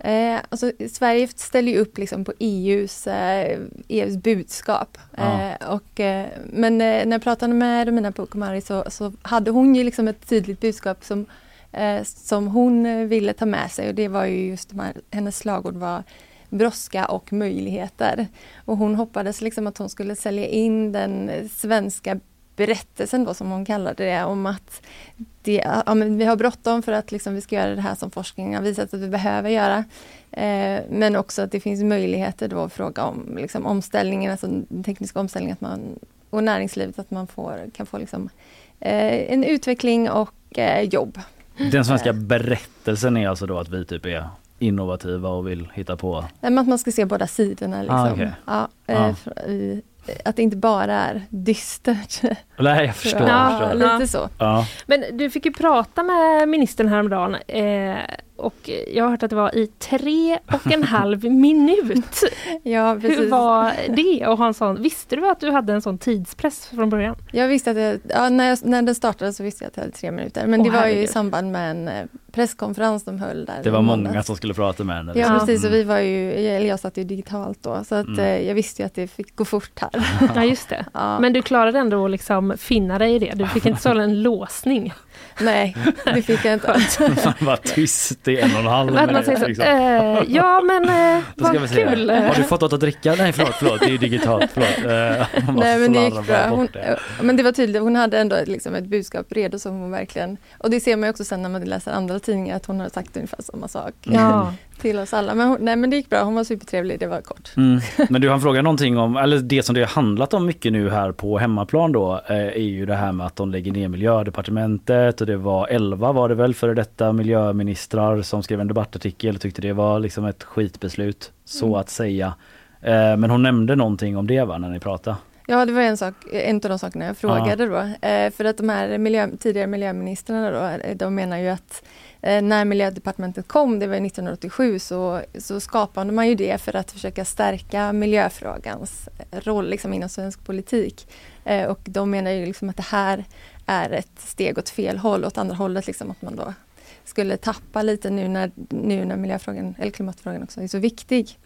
S15: Eh, alltså, Sverige ställer ju upp liksom på EUs, eh, EUs budskap.
S1: Ja.
S15: Eh, och, eh, men när jag pratade med Romina Pourmokhtari så, så hade hon ju liksom ett tydligt budskap som, som hon ville ta med sig och det var ju just de här, hennes slagord var brådska och möjligheter. Och hon hoppades liksom att hon skulle sälja in den svenska berättelsen då som hon kallade det om att det, ja, vi har bråttom för att liksom vi ska göra det här som forskningen har visat att vi behöver göra. Eh, men också att det finns möjligheter då att fråga om liksom, omställningen, alltså den tekniska omställningen att man, och näringslivet att man får, kan få liksom, eh, en utveckling och eh, jobb.
S1: Den svenska berättelsen är alltså då att vi typ är innovativa och vill hitta på
S15: Nej, men att man ska se båda sidorna. Liksom.
S1: Ah, okej.
S15: ja,
S1: Ah.
S15: eh, fr- i- att det inte bara är dystert. <laughs>
S1: Nej jag förstår.
S2: Ja,
S1: jag förstår.
S15: lite så.
S1: Ja.
S2: Men du fick ju prata med ministern häromdagen eh, och jag har hört att det var i tre och en <laughs> halv minut.
S15: Ja,
S2: Hur
S15: precis.
S2: var det att ha en sån, visste du att du hade en sån tidspress från början?
S15: Jag visste att jag, ja, när, jag, när den startade så visste jag att jag hade tre minuter. Men
S2: Åh,
S15: det var ju i
S2: herregud.
S15: samband med en eh, presskonferens de höll där.
S1: Det var många
S15: måndags.
S1: som skulle prata med henne.
S15: Ja
S1: liksom.
S15: precis, och
S1: Mm.
S15: vi var ju, eller jag satt ju digitalt då, så att
S1: Mm.
S15: eh, jag visste ju att det fick gå fort här. <laughs>
S2: Ja just det.
S15: Ja.
S2: Men du klarade ändå att liksom finna dig i det. Du fick inte <laughs> sålla en låsning.
S15: Nej, det fick jag inte. <laughs>
S1: Man var tyst i en och en halv
S2: så,
S1: liksom.
S2: eh, ja men eh, <laughs> vad kul.
S1: Har du fått något att dricka? Nej förlåt, förlåt, det är ju digitalt. Förlåt. Eh,
S15: Nej men det gick bra. Hon,
S1: bort det.
S15: men det var tydligt, hon hade ändå liksom ett budskap redo som hon verkligen, och det ser man ju också sen när man läser andra tidningar att hon har sagt ungefär samma sak
S2: Ja. <laughs>
S15: till oss alla. Men hon, nej men det gick bra, hon var supertrevlig, det var kort.
S1: Mm. <laughs> Men du han frågar någonting om, eller det som det har handlat om mycket nu här på hemmaplan då eh, är ju det här med att de lägger ner miljödepartementet och det var 11 var det väl före detta miljöministrar som skrev en debattartikel och tyckte det var liksom ett skitbeslut så
S15: Mm.
S1: att säga. Eh, Men hon nämnde någonting om det va när ni pratade?
S15: Ja, det var en, sak, en av de sakerna jag frågade då. Eh, för att de här miljö, tidigare miljöministrarna då, de menar ju att Eh, när miljödepartementet kom, det var 1987, så, så skapade man ju det för att försöka stärka miljöfrågans eh, roll liksom, inom svensk politik. Eh, och de menar ju liksom att det här är ett steg åt fel håll, åt andra hållet, liksom, att man då skulle tappa lite nu när, nu när miljöfrågan, eller klimatfrågan också är så viktig.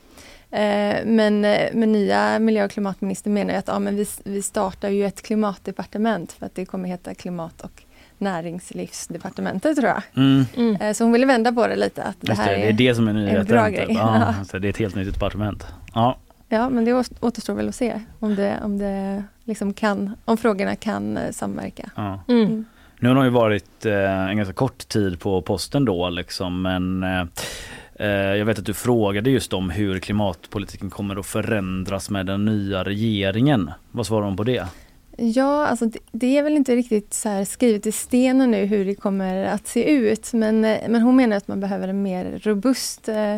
S15: Men, men nya miljö och klimatministern menar ju att ja, men vi, vi startar ju ett klimatdepartement för att det kommer heta klimat och näringslivsdepartementet tror jag.
S1: Mm.
S15: Eh, Så hon ville vända på det lite. Att det,
S1: Just
S15: här
S1: det, det är det som är
S15: en
S1: nyheten.
S15: bra grej.
S1: Ja, så det är ett helt nytt departement. Ja.
S15: Ja, men det åt- återstår väl att se om det, om det liksom kan, om frågorna kan eh, samverka.
S1: Ja.
S2: Mm.
S1: Nu har hon ju varit eh, en ganska kort tid på posten då liksom men eh, jag vet att du frågade just om hur klimatpolitiken kommer att förändras med den nya regeringen. Vad svarar hon på det?
S15: Ja, alltså det, det är väl inte riktigt så skrivet i stenen nu hur det kommer att se ut. Men, eh, men hon menar att man behöver en mer robust eh,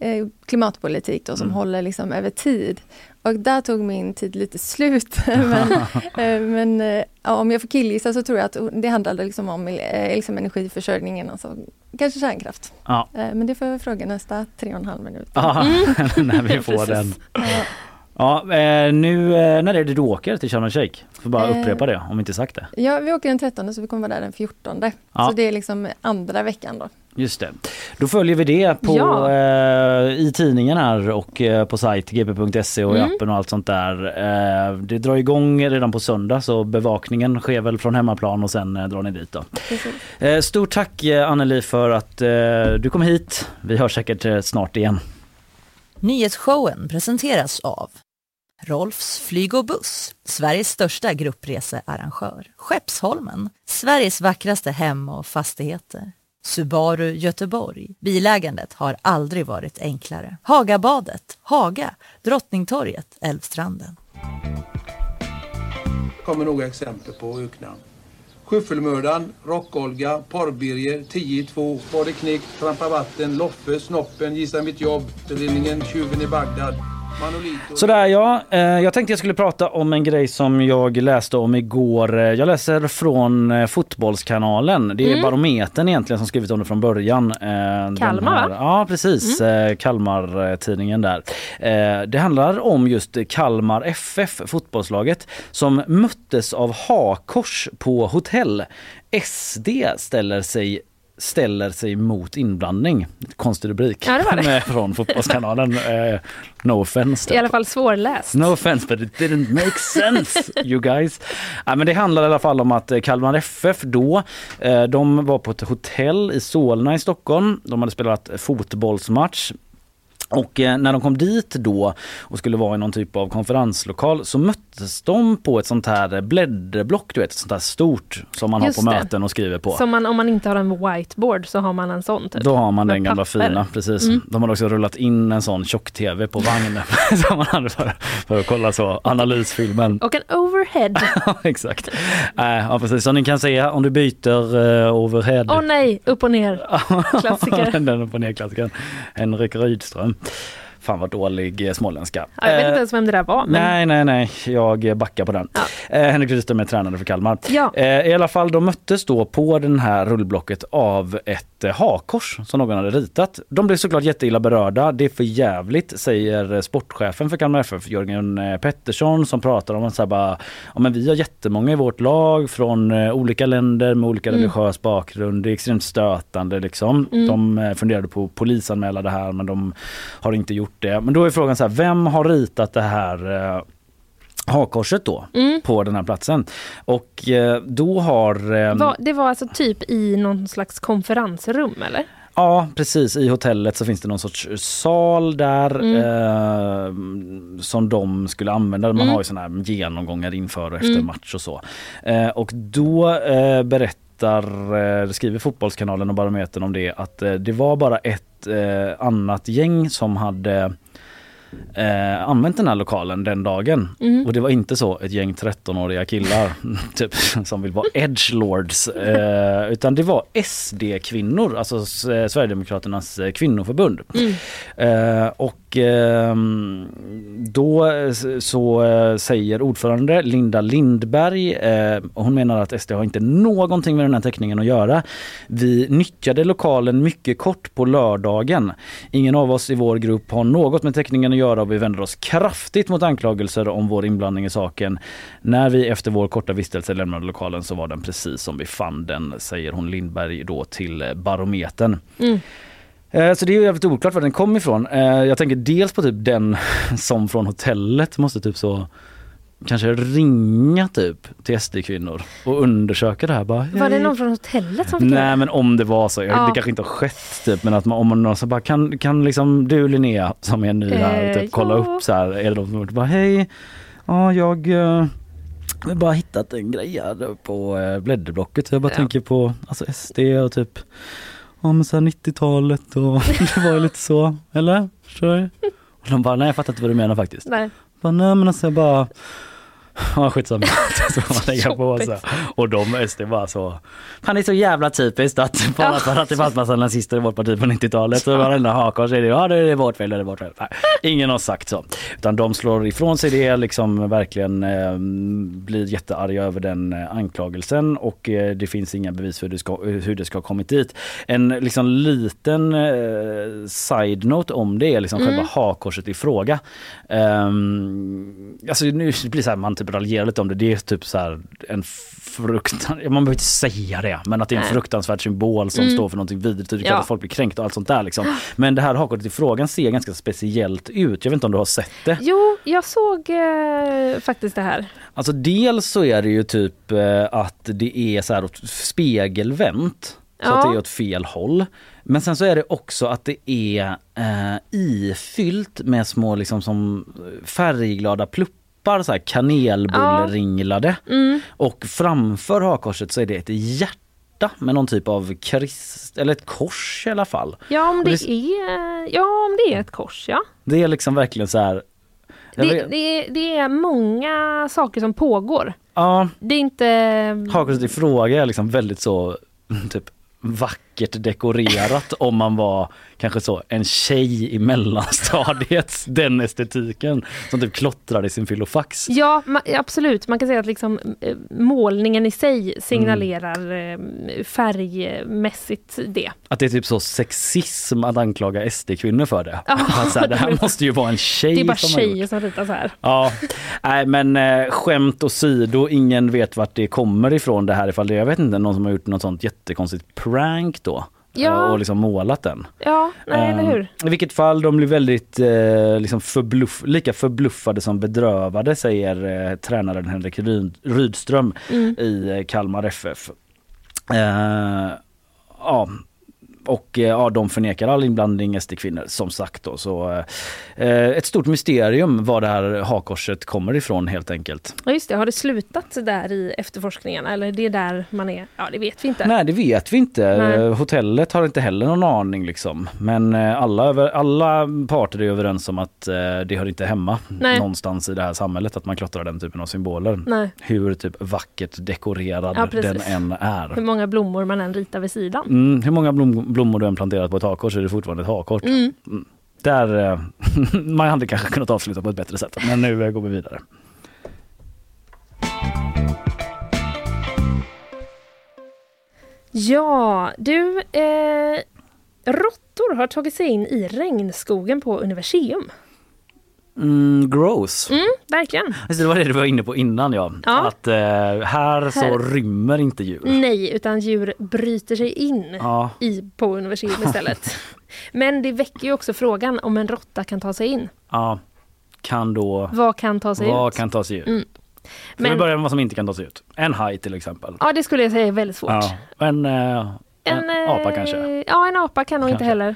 S15: eh, klimatpolitik då, som
S16: Mm.
S15: håller liksom över tid. Och där tog min tid lite slut. <laughs> men <laughs> men ja, om jag får killgissa så tror jag att det handlade liksom om liksom energiförsörjningen, alltså kanske kärnkraft.
S1: Ja.
S15: Men det får jag fråga nästa tre och en halv minut.
S1: Ja, <laughs> när vi får den.
S15: Ja.
S1: Ja, eh, nu eh, när är det du åker till Sharm el? Får bara
S15: Eh,
S1: upprepa det om vi inte sagt det.
S15: Ja, vi åker den 13 så vi kommer vara där den 14.
S1: Ja.
S15: Så det är liksom andra veckan då.
S1: Just det. Då följer vi det på,
S2: Ja.
S1: eh, i tidningen här och eh, på sajt gp.se och i
S2: Mm.
S1: appen och allt sånt där. Eh, det drar igång redan på söndag så bevakningen sker väl från hemmaplan och sen eh, drar ni dit då. Eh, stort tack Anneli för att eh, du kom hit. Vi hörs säkert snart igen.
S9: Nyhetsshowen presenteras av Rolfs flyg och buss, Sveriges största gruppresearrangör. Skeppsholmen, Sveriges vackraste hem och fastigheter. Subaru Göteborg, bilägandet har aldrig varit enklare. Hagabadet, Haga, Drottningtorget, Älvstranden.
S16: kommer några exempel på öknamn. Skyffelmördaren, Rock-Olga, Porrbirger, 10-2, Bade Knick, Trampa Vatten, Loffe, Snoppen, Gissa Mitt Jobb, Föreningen Tjuven i Bagdad, Manolito...
S1: Sådär ja, eh, jag tänkte jag skulle prata om en grej som jag läste om igår. Eh, Jag läser från eh, Fotbollskanalen. Det är
S2: Mm.
S1: Barometern egentligen som skrivit om det från början.
S2: Kalmar,
S1: här-
S2: va?
S1: Ja precis, eh, Kalmar-tidningen där. Det handlar om just Kalmar FF, fotbollslaget, som möttes av hakors på hotell. SD ställer sig ställer sig mot inblandning. Konstig rubrik
S2: Ja, det var det.
S1: Med- <laughs> från Fotbollskanalen. Eh, no offense.
S2: I alla fall svårläst.
S1: No offense but it didn't make sense <laughs> you guys. Ja, men det handlar i alla fall om att eh, Kalmar FF då, eh, de var på ett hotell i Solna i Stockholm. De hade spelat fotbollsmatch. Och eh, när de kom dit då och skulle vara i någon typ av konferenslokal så möttes de på ett sånt här blädderblock, du vet, ett sånt här stort som man
S2: Just
S1: har på
S2: det.
S1: möten och skriver på.
S2: Som man, om man inte har en whiteboard så har man en sån typ.
S1: Då har man
S2: Med
S1: den gamla
S2: papper.
S1: fina, precis.
S2: Mm.
S1: De har också rullat in en sån tjock-tv på vagnen <laughs> som man hade för, för att kolla så analysfilmen.
S2: Och en overhead. <laughs>
S1: Exakt. Äh, ja, precis. Som ni kan se om du byter uh, overhead.
S2: Åh nej, upp och ner. <laughs> Klassiker.
S1: den upp och ner klassikern. Henrik Rydström. Fan vad dålig eh, småländska.
S2: Ja, jag vet
S1: Eh,
S2: inte ens vem det där var. Men...
S1: Nej, nej, nej. Jag backar på den. Eh, Henrik Rydström är tränare för Kalmar.
S2: Ja.
S1: Eh, I alla fall, de möttes då på den här rullblocket av ett eh, hakkors som någon hade ritat. De blev såklart jätteilla berörda. Det är för jävligt, säger sportchefen för Kalmar FF, Jörgen eh, Pettersson, som pratar om att så här bara, ja, men vi har jättemånga i vårt lag från eh, olika länder med olika
S2: Mm.
S1: religiös bakgrund. Det är extremt stötande liksom.
S2: Mm.
S1: De eh, funderade på att polisanmäla det här men de har inte gjort det. Men då är frågan så här, vem har ritat det här hakkorset då
S2: Mm.
S1: på den här platsen? Och eh, då har... Eh,
S2: Var, det var alltså typ i någon slags konferensrum eller?
S1: Ja precis, i hotellet så finns det någon sorts sal där
S2: Mm.
S1: eh, som de skulle använda. Man
S2: Mm.
S1: har ju såna här genomgångar inför och efter
S2: Mm.
S1: match och så. Eh, och då eh, berättar, eh, skriver Fotbollskanalen och Barometern om det att eh, det var bara ett annat gäng som hade eh, använt den här lokalen den dagen.
S2: Mm.
S1: Och det var inte så ett gäng 13-åriga killar <laughs> typ, som vill vara edgelords. Eh, utan det var SD-kvinnor, alltså S- Sverigedemokraternas eh, kvinnoförbund.
S2: Mm.
S1: Eh, och ehm, då s- så eh, säger ordförande Linda Lindberg, eh, och hon menar att SD har inte någonting med den här teckningen att göra. Vi nyttjade lokalen mycket kort på lördagen. Ingen av oss i vår grupp har något med teckningen att göra och vi vänder oss kraftigt mot anklagelser om vår inblandning i saken. När vi efter vår korta vistelse lämnade lokalen så var den precis som vi fann den, säger hon Lindberg då till eh, Barometern.
S2: Mm.
S1: Eh, Så det är ju jävligt oklart var den kom ifrån. Eh, Jag tänker dels på typ den <laughs> som från hotellet måste typ så kanske ringa typ till SD-kvinnor och undersöka det här. Bara,
S2: Var det någon från hotellet som fick
S1: Nej men om det var så,
S2: Ja.
S1: det kanske inte har skett typ men att man, om man någon som bara kan, kan liksom du Linnea som är ny här typ, kolla
S2: ja.
S1: upp så här, är det de som har bara hej, ja jag eh, har bara hittat en grej här på eh, blädderblocket. Jag bara
S2: Ja.
S1: tänker på alltså SD och typ Ja men så här 90-talet och <laughs> det var ju lite så, eller? Förstår du? Och de bara, nej jag fattar inte vad du menar faktiskt.
S2: Nej.
S1: Bara, nej men alltså jag bara Ja skitsamma, <laughs> så får man lägga på så. Och de SD bara så Han är så jävla typiskt att <laughs> bara
S2: Ja.
S1: för att det fanns massa nazister i vårt parti på 90-talet så varenda hakors är det ja det är vårt fel, det är vårt fel. Nej, ingen har sagt så. Utan de slår ifrån sig det liksom verkligen eh, blir jättearga över den eh, anklagelsen och eh, det finns inga bevis för hur det ska, hur det ska ha kommit dit. En liksom liten eh, side-note om det är liksom
S2: Mm.
S1: själva hakkorset i fråga. Um, alltså nu blir det så här, man typ typ raljerar lite om det. Det är typ så här en fruktan, man behöver inte säga det, men att det är en
S2: Nej.
S1: fruktansvärd symbol som
S2: Mm.
S1: står för någonting vidrigt. Det är klart
S2: Ja.
S1: att folk blir kränkta och allt sånt där liksom. Men det här hakkortet i frågan ser ganska speciellt ut. Jag vet inte om du har sett det?
S2: Jo, jag såg eh, faktiskt det här.
S1: Alltså dels så är det ju typ eh, att det är så här spegelvänt. Så
S2: Ja.
S1: att det är åt fel håll. Men sen så är det också att det är eh, ifyllt med små liksom som färgglada pluppar, så här kanelbullringlade.
S2: Mm.
S1: Och framför hakkorset så är det ett hjärta med någon typ av krist, eller ett kors i alla fall.
S2: Ja, om det,
S1: det-
S2: är, ja, om det är ett kors, ja.
S1: Det är liksom verkligen så här.
S2: Det,
S1: vet-
S2: det, är, det är många saker som pågår.
S1: ja,
S2: Det är inte...
S1: Hakkorset i fråga är liksom väldigt så <laughs> typ vackert dekorerat om man var kanske så en tjej i mellanstadiet, <laughs> den estetiken som typ klottrade i sin filofax.
S2: Ja, ma- absolut. Man kan säga att liksom, eh, målningen i sig signalerar eh, färgmässigt det.
S1: Att det är typ så sexism att anklaga SD-kvinnor för det.
S2: Ja, <laughs>
S1: Att så här, det här <laughs> måste ju vara en tjej
S2: Det är bara
S1: som
S2: tjejer som ritar så här.
S1: Ja, nej men eh, skämt åsido, ingen vet vart det kommer ifrån det här ifall det, jag vet inte, någon som har gjort något sånt jättekonstigt prank då.
S2: Ja.
S1: eh, Och liksom målat den.
S2: Ja, nej, eller
S1: Ehm,
S2: hur?
S1: I vilket fall, de blir väldigt eh, liksom förbluff, lika förbluffade som bedrövade säger eh, tränaren Henrik Ryd, Rydström
S2: Mm.
S1: i eh, Kalmar FF. Eh, ja, och eh, ja, de förnekar all inblandning SD-kvinnor som sagt då. Så eh, ett stort mysterium var det här hakkorset kommer ifrån helt enkelt.
S2: Ja, just det. Har det slutat där i efterforskningarna eller det är där man är? Ja, det vet vi inte.
S1: Nej det vet vi inte.
S2: Nej.
S1: Hotellet har inte heller någon aning liksom. Men eh, alla, över- alla parter är överens om att eh, det hör inte hemma
S2: Nej.
S1: någonstans i det här samhället att man klottrar den typen av symboler.
S2: Nej.
S1: Hur typ vackert dekorerad
S2: Ja,
S1: den än är.
S2: Hur många blommor man än ritar vid sidan.
S1: Mm, hur många blom, blommor du än planterat på ett hakkors är det fortfarande ett hakkors.
S2: Mm.
S1: Där, eh, <laughs> man hade kanske kunnat avsluta på ett bättre sätt. Men nu eh, går vi vidare.
S2: Ja, du. Eh, råttor har tagit sig in i regnskogen på Universium.
S1: Mm, gross.
S2: Mm, verkligen.
S1: Alltså, det var det du var inne på innan ja.
S2: Ja.
S1: Att eh, här, så
S2: Här-
S1: rymmer inte djur.
S2: Nej, utan djur bryter sig in
S1: Ja.
S2: i, på Universium istället. <laughs> Men det väcker ju också frågan om en råtta kan ta sig in.
S1: Ja, kan då...
S2: Vad kan ta sig
S1: vad
S2: ut?
S1: kan ta sig ut?
S2: Mm.
S1: Ska vi
S2: Men-
S1: börja med vad som inte kan ta sig ut? En haj till exempel.
S2: Ja, det skulle jag säga är väldigt svårt.
S1: Ja, en, eh, en,
S2: eh,
S1: apa kanske.
S2: Ja, en apa kan nog inte heller.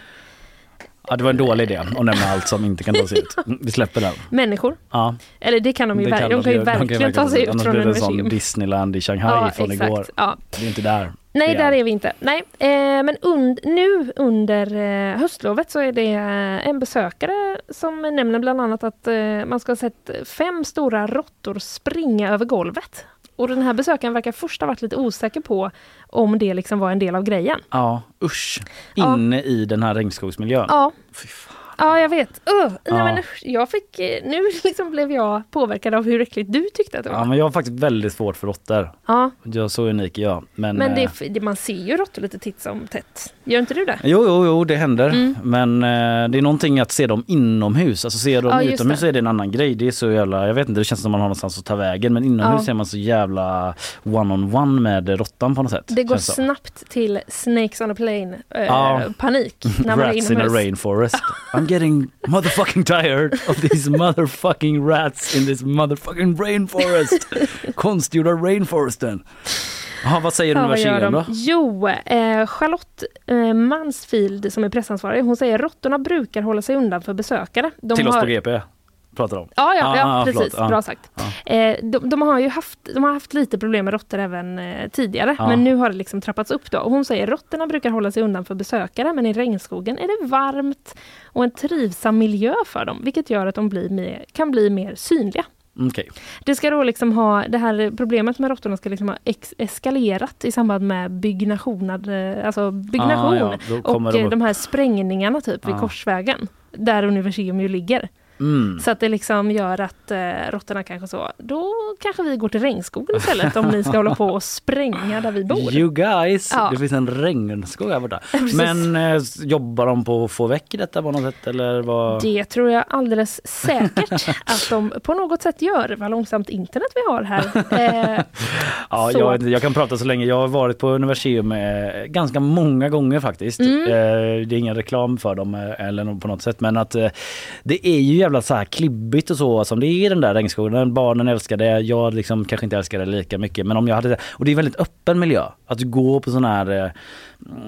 S1: Ja, det var en dålig idé att nämna allt som inte kan ta sig ut. <laughs> Vi släpper den.
S2: Människor.
S1: Ja,
S2: Eller det kan de ju,
S1: det
S2: ver- de kan ju verkligen ta sig ut
S1: Annars
S2: från
S1: blir det en sån. Disneyland i Shanghai
S2: Ja,
S1: från
S2: exakt.
S1: igår.
S2: Ja.
S1: Det är inte där.
S2: Nej,
S1: vi
S2: där är vi inte. Nej, eh, men und, nu under eh, höstlovet så är det eh, en besökare som nämner bland annat att eh, man ska ha sett fem stora råttor springa över golvet. Och den här besökaren verkar först ha varit lite osäker på om det liksom var en del av grejen.
S1: Ja, usch.
S2: Ja.
S1: Inne i den här regnskogsmiljön.
S2: Ja. Ja, jag vet. Uh, nej,
S1: Ja.
S2: men jag fick, eh, nu <laughs> liksom blev jag påverkad av hur äckligt du tyckte att det var.
S1: Ja, men jag har faktiskt väldigt svårt för råttor.
S2: Ja.
S1: Jag är så unik är jag. Men,
S2: Men det,
S1: eh,
S2: det, man ser ju råttor lite titt som tätt. Gör inte du det?
S1: Jo, jo, jo, det händer.
S2: Mm.
S1: Men eh, det är någonting att se dem inomhus. Alltså se dem
S2: Ja,
S1: utomhus
S2: det.
S1: är det en annan grej. Det är så jävla, jag vet inte, det känns som man har någonstans att ta vägen. Men inomhus
S2: Ja.
S1: är man så jävla one-on-one med råttan på något sätt.
S2: Det går snabbt till Snakes on a plane eh,
S1: Ja.
S2: panik när man är <laughs>
S1: in a rainforest. <laughs> Getting motherfucking tired of these <laughs> motherfucking rats in this motherfucking rainforest. <laughs> Konstgjorda rainforesten. Jaha, vad säger
S2: Ja, vad gör
S1: universiteten
S2: de?
S1: då?
S2: Jo, eh, Charlotte eh, Mansfield som är pressansvarig, hon säger råttorna brukar hålla sig undan för besökare. De
S1: Till oss
S2: har...
S1: på GP pratar de.
S2: Ja, ja,
S1: Ah,
S2: ja
S1: ah,
S2: precis.
S1: Ah.
S2: Bra sagt. Eh, de, de har ju haft, de har haft lite problem med råttor även eh, tidigare,
S1: Ja.
S2: men nu har det liksom trappats upp. Då. Och hon säger råttorna brukar hålla sig undan för besökare, men i regnskogen är det varmt och en trivsam miljö för dem, vilket gör att de blir mer, kan bli mer synliga.
S1: Okej.
S2: Det ska då liksom ha, det här problemet med råttorna ska liksom ha ex eskalerat i samband med byggnation, alltså byggnation
S1: Ah, ja,
S2: och
S1: de
S2: eh, de här sprängningarna typ vid
S1: Ah.
S2: Korsvägen, där Universium ju ligger.
S1: Mm.
S2: Så att det liksom gör att eh, råttorna kanske så, då kanske vi går till regnskogen istället om ni ska hålla på och spränga där vi bor.
S1: You guys,
S2: Ja.
S1: det finns en regnskog här borta. Men eh, jobbar de på att få väck detta på något sätt eller vad?
S2: Det tror jag alldeles säkert att de på något sätt gör. Vad långsamt internet vi har här. <laughs> Eh,
S1: Ja, jag, jag kan prata så länge. Jag har varit på Universium eh, ganska många gånger faktiskt.
S2: Mm.
S1: Eh, det är ingen reklam för dem eh, eller på något sätt men att eh, det är ju jävla så här klibbigt och så som det är i den där regnskogen. Barnen älskar det. Jag liksom kanske inte älskar det lika mycket men om jag hade det. Och det är väldigt öppen miljö. Att du går på sådana här eh,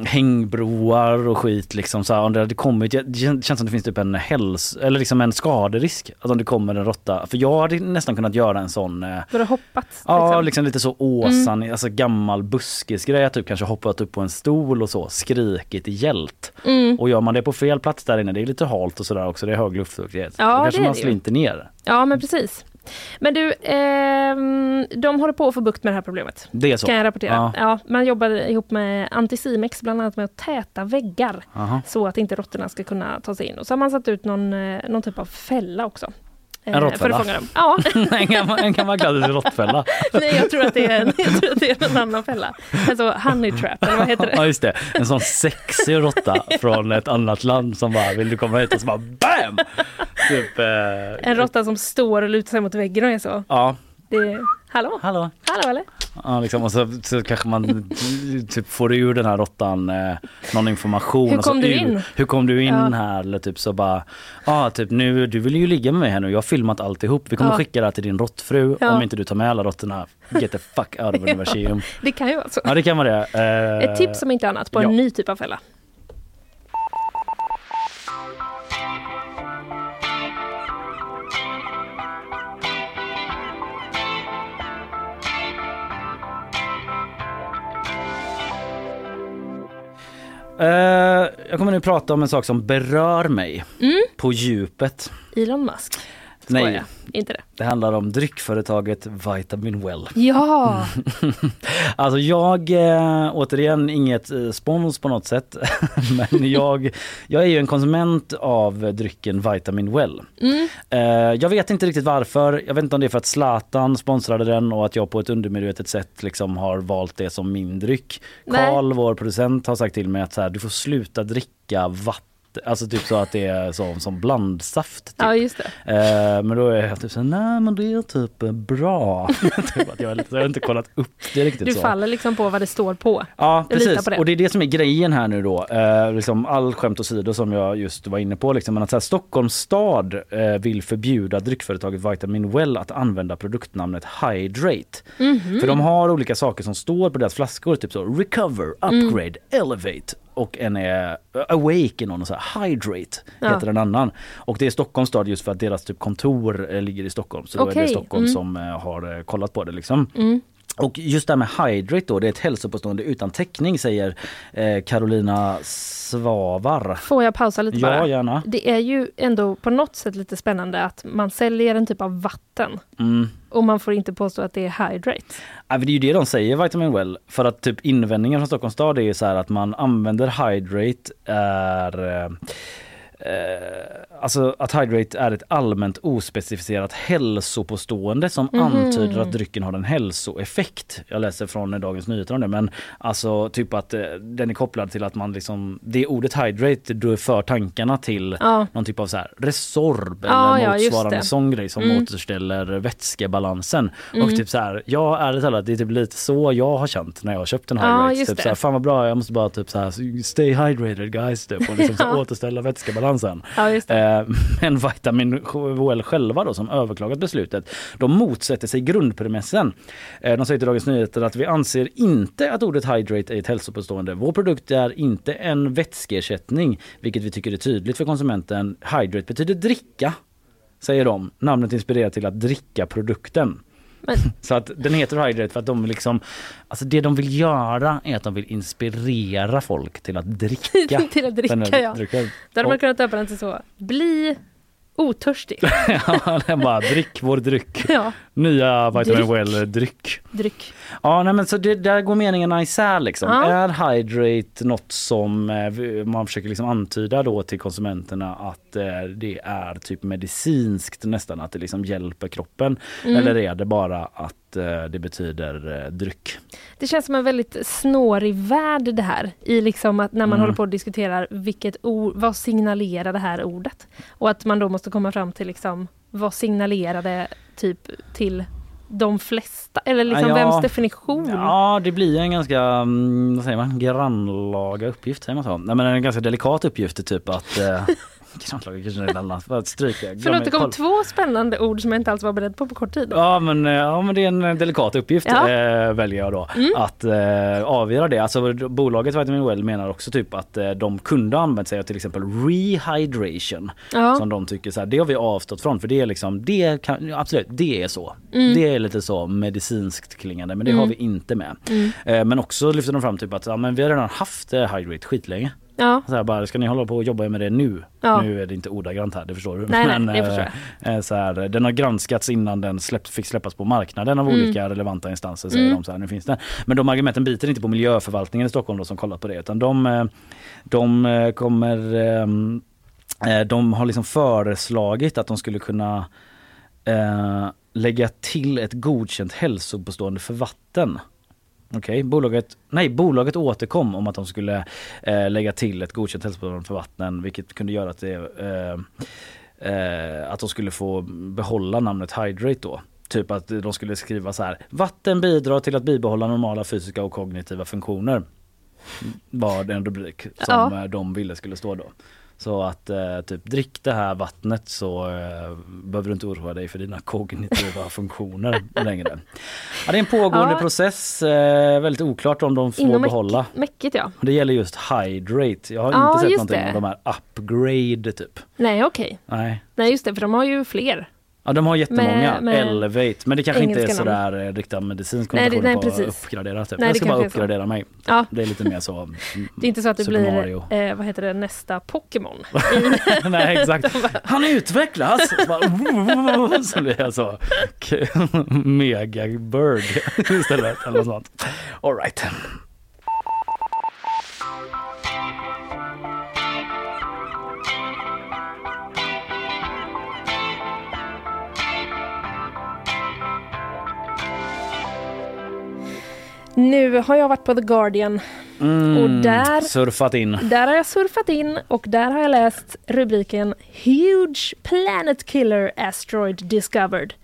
S1: hängbroar och skit liksom. Så här, om det hade kommit, det känns som det finns typ en häls eller liksom en skaderisk. Att om det kommer en råtta. För jag hade nästan kunnat göra en sån eh,
S2: du har hoppat.
S1: Ja,
S2: liksom.
S1: liksom lite så åsan, alltså gammal buskisgrej, typ kanske hoppat upp på en stol och så, skrikit i hjält.
S2: Mm.
S1: Och gör man det på fel plats där inne, det är lite halt och sådär också, det är hög luftfuktighet.
S2: Ja,
S1: Då
S2: det
S1: kanske man
S2: det ju.
S1: slinter ner.
S2: Ja, men precis. Men du, ehm, de håller på att få bukt med det här problemet.
S1: Det är så?
S2: Kan jag rapportera.
S1: Ja.
S2: Ja. man jobbar ihop med Anticimex bland annat med att täta väggar
S1: Aha.
S2: så att inte råttorna ska kunna ta sig in. Och så har man satt ut någon, eh, någon typ av fälla också. Eh,
S1: En
S2: För
S1: råttfälla?
S2: fånga dem. Ja, <laughs>
S1: en gammal, en gammal klassisk råttfälla. <laughs>
S2: nej jag tror att det är en, jag tror att det är en annan fälla. Alltså honey trap, eller vad heter <laughs>
S1: Ja
S2: det?
S1: just det, en sån sexig råtta från ett annat land som bara vill du komma hit och så bara BAM! Typ, eh,
S2: En råtta som står och lutar sig mot väggen och är så.
S1: Ja,
S2: Det hallå?
S1: Hallå?
S2: Hallå eller?
S1: Ja, liksom, och så, så kanske man typ får ur den här råttan eh, någon information.
S2: Hur
S1: och så
S2: kom du
S1: ur,
S2: in?
S1: Hur kom du in
S2: Ja.
S1: här? Eller typ så bara, ja typ nu, du vill ju ligga med mig här nu, jag har filmat alltihop. Vi kommer
S2: Ja.
S1: skicka det här till din råttfru
S2: Ja.
S1: om inte du tar med alla råttorna. Get the fuck out of <laughs>
S2: Ja.
S1: Universium.
S2: Det kan ju vara så.
S1: Ja det kan vara det. Eh,
S2: Ett tips om inte annat på en
S1: ja.
S2: ny typ av fälla.
S1: Eh, jag kommer nu prata om en sak som berör mig
S2: Mm.
S1: på djupet.
S2: Elon Musk.
S1: Nej.
S2: Skojar. Inte det.
S1: Det handlar om dryckföretaget Vitamin Well.
S2: Ja! <laughs>
S1: Alltså jag, eh, återigen inget eh, spons på något sätt, <laughs> men jag, jag är ju en konsument av drycken Vitamin Well.
S2: Mm.
S1: Eh, jag vet inte riktigt varför, jag vet inte om det är för att Zlatan sponsrade den och att jag på ett undermedvetet sätt liksom har valt det som min dryck.
S2: Nej.
S1: Karl, vår producent, har sagt till mig att så här, du får sluta dricka vatten Alltså typ så att det är som, som blandsaft. Typ.
S2: Ja, just det.
S1: Eh, men då är jag typ så här, nej men det är typ eh, bra. <laughs> typ jag, lite, jag har inte kollat upp det riktigt
S2: Du
S1: så.
S2: faller liksom på vad det står på.
S1: Ja precis
S2: det.
S1: och det är det som är grejen här nu då. Eh, liksom all skämt åsido som jag just var inne på. Liksom, men att så här, Stockholms stad eh, vill förbjuda dryckföretaget Vitamin Well att använda produktnamnet Hydrate.
S2: Mhm.
S1: För de har olika saker som står på deras flaskor. Typ så Recover,
S2: Mm.
S1: Upgrade, Elevate och en är Awake någon och så här, Hydrate
S2: Ja.
S1: heter en annan. Och det är Stockholms stad just för att deras typ kontor eh, ligger i Stockholm. Så då är det Stockholm
S2: mm.
S1: som eh, har eh, kollat på det liksom.
S2: Mm.
S1: Och just det här med Hydrate då, det är ett hälsopåstående utan täckning säger eh, Carolina Svavar.
S2: Får jag pausa lite
S1: Ja,
S2: bara?
S1: gärna.
S2: Det är ju ändå på något sätt lite spännande att man säljer en typ av vatten
S1: Mm.
S2: och man får inte påstå att det är hydrate.
S1: Ja, det är ju det de säger Vitamin Well. För att typ invändningen från Stockholms stad är ju så här att man använder Hydrate är eh, Eh, alltså att Hydrate är ett allmänt ospecificerat hälsopåstående som
S2: Mhm.
S1: antyder att drycken har en hälsoeffekt. Jag läser från Dagens Nyheter om det men alltså typ att eh, den är kopplad till att man liksom det ordet Hydrate då för tankarna till
S2: Ja.
S1: någon typ av så här Resorb
S2: Ja,
S1: eller
S2: ja,
S1: motsvarande
S2: det.
S1: sån grej som
S2: Mm.
S1: återställer vätskebalansen.
S2: Mm.
S1: Och typ så här, ja ärligt talat det är typ lite så jag har känt när jag har köpt en
S2: Ja,
S1: Hydrate.
S2: just
S1: typ
S2: det.
S1: så här, fan vad bra jag måste bara typ så här stay hydrated guys typ och liksom <laughs>
S2: Ja.
S1: återställa vätskebalansen.
S2: Ja, just det.
S1: Eh, <laughs> Men Vitamin Well själva då som överklagat beslutet, de motsätter sig grundpremissen. Eh, De säger till Dagens Nyheter att vi anser inte att ordet hydrate är ett hälsopåstående. Vår produkt är inte en vätskeersättning, vilket vi tycker är tydligt för konsumenten. Hydrate betyder dricka, säger de. Namnet inspirerar till att dricka produkten.
S2: Men- <laughs>
S1: Så att den heter Hydrate för att de vill liksom, alltså det de vill göra är att de vill inspirera folk till att dricka. <laughs>
S2: till att dricka
S1: här
S2: ja. Då hade man kunnat döpa den till så. Bli otörstig. <laughs>
S1: ja, den bara drick vår dryck.
S2: Ja.
S1: Nya Vitamin
S2: Dryck.
S1: Well-dryck.
S2: Dryck.
S1: Ja, nej, men så det, där går meningarna isär liksom.
S2: Ja.
S1: Är Hydrate något som eh, man försöker liksom antyda då till konsumenterna att eh, det är typ medicinskt nästan, att det liksom hjälper kroppen?
S2: Mm.
S1: Eller är det bara att eh, det betyder dryck?
S2: Det känns som en väldigt snårig värld det här. I liksom att när man
S1: Mm.
S2: håller på och diskuterar vilket ord, vad signalerar det här ordet? Och att man då måste komma fram till liksom vad signalerar det typ till de flesta? Eller liksom
S1: Ja.
S2: vems definition?
S1: Ja, det blir en ganska, mm, vad säger man, grannlaga uppgift, säger man så? Nej men en ganska delikat uppgift typ att eh, <laughs> annat, för att stryka.
S2: Förlåt, det kom två spännande ord som jag inte alls var beredd på på kort tid.
S1: Ja men, eh, ja men det är en delikat uppgift
S2: Ja.
S1: eh, väljer jag då.
S2: Mm.
S1: Att eh, avgöra det. Alltså bolaget Vitamin Well menar också typ att eh, de kunde använt sig av till exempel rehydration.
S2: Ja.
S1: Som de tycker så här, det har vi avstått från för det är liksom, det kan, absolut det är så.
S2: Mm.
S1: Det är lite så medicinskt klingande men det
S2: Mm.
S1: har vi inte med.
S2: Mm.
S1: Eh, men också lyfter de fram typ att ja, men vi har redan haft eh, Hydrate skitlänge.
S2: Ja.
S1: Så här, bara, ska ni hålla på och jobba med det nu?
S2: Ja.
S1: Nu är det inte ordagrant här, det förstår du.
S2: Nej, nej,
S1: Men,
S2: det förstår
S1: eh, eh, så här, den har granskats innan den släppt, fick släppas på marknaden av
S2: Mm.
S1: olika relevanta instanser. Säger
S2: Mm.
S1: de så här, nu finns den. Men de argumenten biter inte på miljöförvaltningen i Stockholm då, som kollat på det. Utan de, eh, de kommer de har liksom föreslagit att de skulle kunna eh, lägga till ett godkänt hälsopåstående för vatten. Okej, bolaget, nej, bolaget återkom om att de skulle eh, lägga till ett godkänt hälsopåstående för vatten vilket kunde göra att, det, eh, eh, att de skulle få behålla namnet Hydrate då. Typ att de skulle skriva så här. Vatten bidrar till att bibehålla normala fysiska och kognitiva funktioner. Var en rubrik som
S2: Ja.
S1: eh, de ville skulle stå då. Så att eh, typ drick det här vattnet så eh, behöver du inte oroa dig för dina kognitiva <laughs> funktioner längre. Ja, det är en pågående
S2: Ja.
S1: process. Eh, väldigt oklart om de får
S2: Inom
S1: behålla.
S2: mäck- mäckigt ja.
S1: Det gäller just hydrate. Jag har
S2: Ja,
S1: inte sett någonting
S2: det.
S1: om de här upgrade typ.
S2: Nej okej.
S1: Nej.
S2: Nej just det, för de har ju fler.
S1: Ja de har jättemånga.
S2: Med- med
S1: Elevate. Men det kanske inte är
S2: engelska namn.
S1: sådär eh, riktiga medicinska
S2: Nej, det- nej,
S1: på att
S2: precis.
S1: uppgradera. Typ.
S2: Nej,
S1: jag ska bara
S2: så.
S1: uppgradera mig.
S2: Ja.
S1: Det är lite mer så. mm,
S2: Det är inte så att det
S1: Super
S2: blir, eh, vad heter det, nästa Pokémon. <laughs>
S1: Nej exakt. Han utvecklas! Så bara, <laughs> så blir jag så <laughs> mega bird istället. Eller något sånt. All right.
S2: Nu har jag varit på The Guardian
S1: Mm,
S2: och där,
S1: Surfat in.
S2: där har jag surfat in och där har jag läst rubriken Huge Planet Killer Asteroid Discovered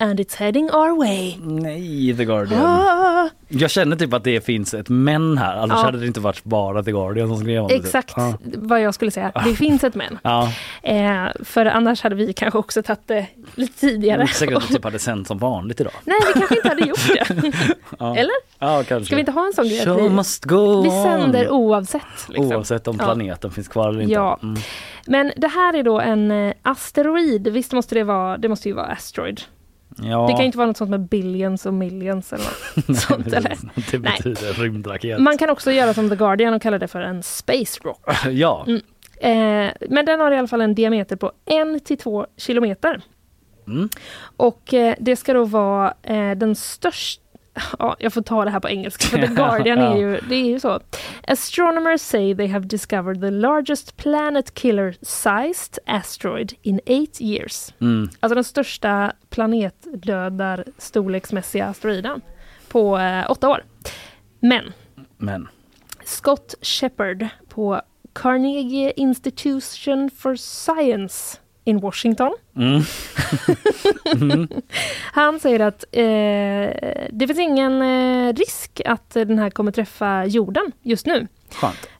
S2: and it's heading our way.
S1: Nej, The Guardian.
S2: Ah,
S1: Jag känner typ att det finns ett men här. Annars
S2: Ja.
S1: hade det inte varit bara The Guardian som skrev om det. typ.
S2: exakt
S1: Ja.
S2: vad jag skulle säga. Det finns ett men.
S1: Ja,
S2: Eh, för annars hade vi kanske också tagit det lite tidigare.
S1: inte säkert att det typ <laughs> hade sänt som vanligt idag.
S2: Nej, vi kanske inte hade gjort det. <laughs>
S1: Ja.
S2: Eller?
S1: Ja, kanske.
S2: Ska vi inte ha en sån grej?
S1: Show
S2: vi,
S1: must go
S2: vi sänder oavsett. Liksom.
S1: Oavsett om planeten finns kvar eller inte.
S2: Ja.
S1: Mm.
S2: Men det här är då en eh, asteroid. Visst måste det vara, det måste ju vara asteroid.
S1: Ja.
S2: Det kan inte vara något sånt med billions och millions eller något <laughs> sånt. Eller?
S1: Det
S2: Nej.
S1: betyder rymdraket.
S2: Man kan också göra som The Guardian och kalla det för en space rock. <laughs>
S1: ja.
S2: Mm. Eh, men den har i alla fall en diameter på 1 till 2 kilometer.
S1: Mm.
S2: Och eh, det ska då vara eh, den största Ja, jag får ta det här på engelska för The <laughs> Guardian är ju, det är ju så. Astronomers say they have discovered the largest planet killer sized asteroid in eight years.
S1: Mm.
S2: Alltså den största planetdödar storleksmässiga asteroiden på eh, åtta år. Men
S1: Men.
S2: Scott Shepard på Carnegie Institution for Science in Washington.
S1: Mm. mm. <laughs>
S2: Han säger att eh, det finns ingen eh, risk att den här kommer träffa jorden just nu.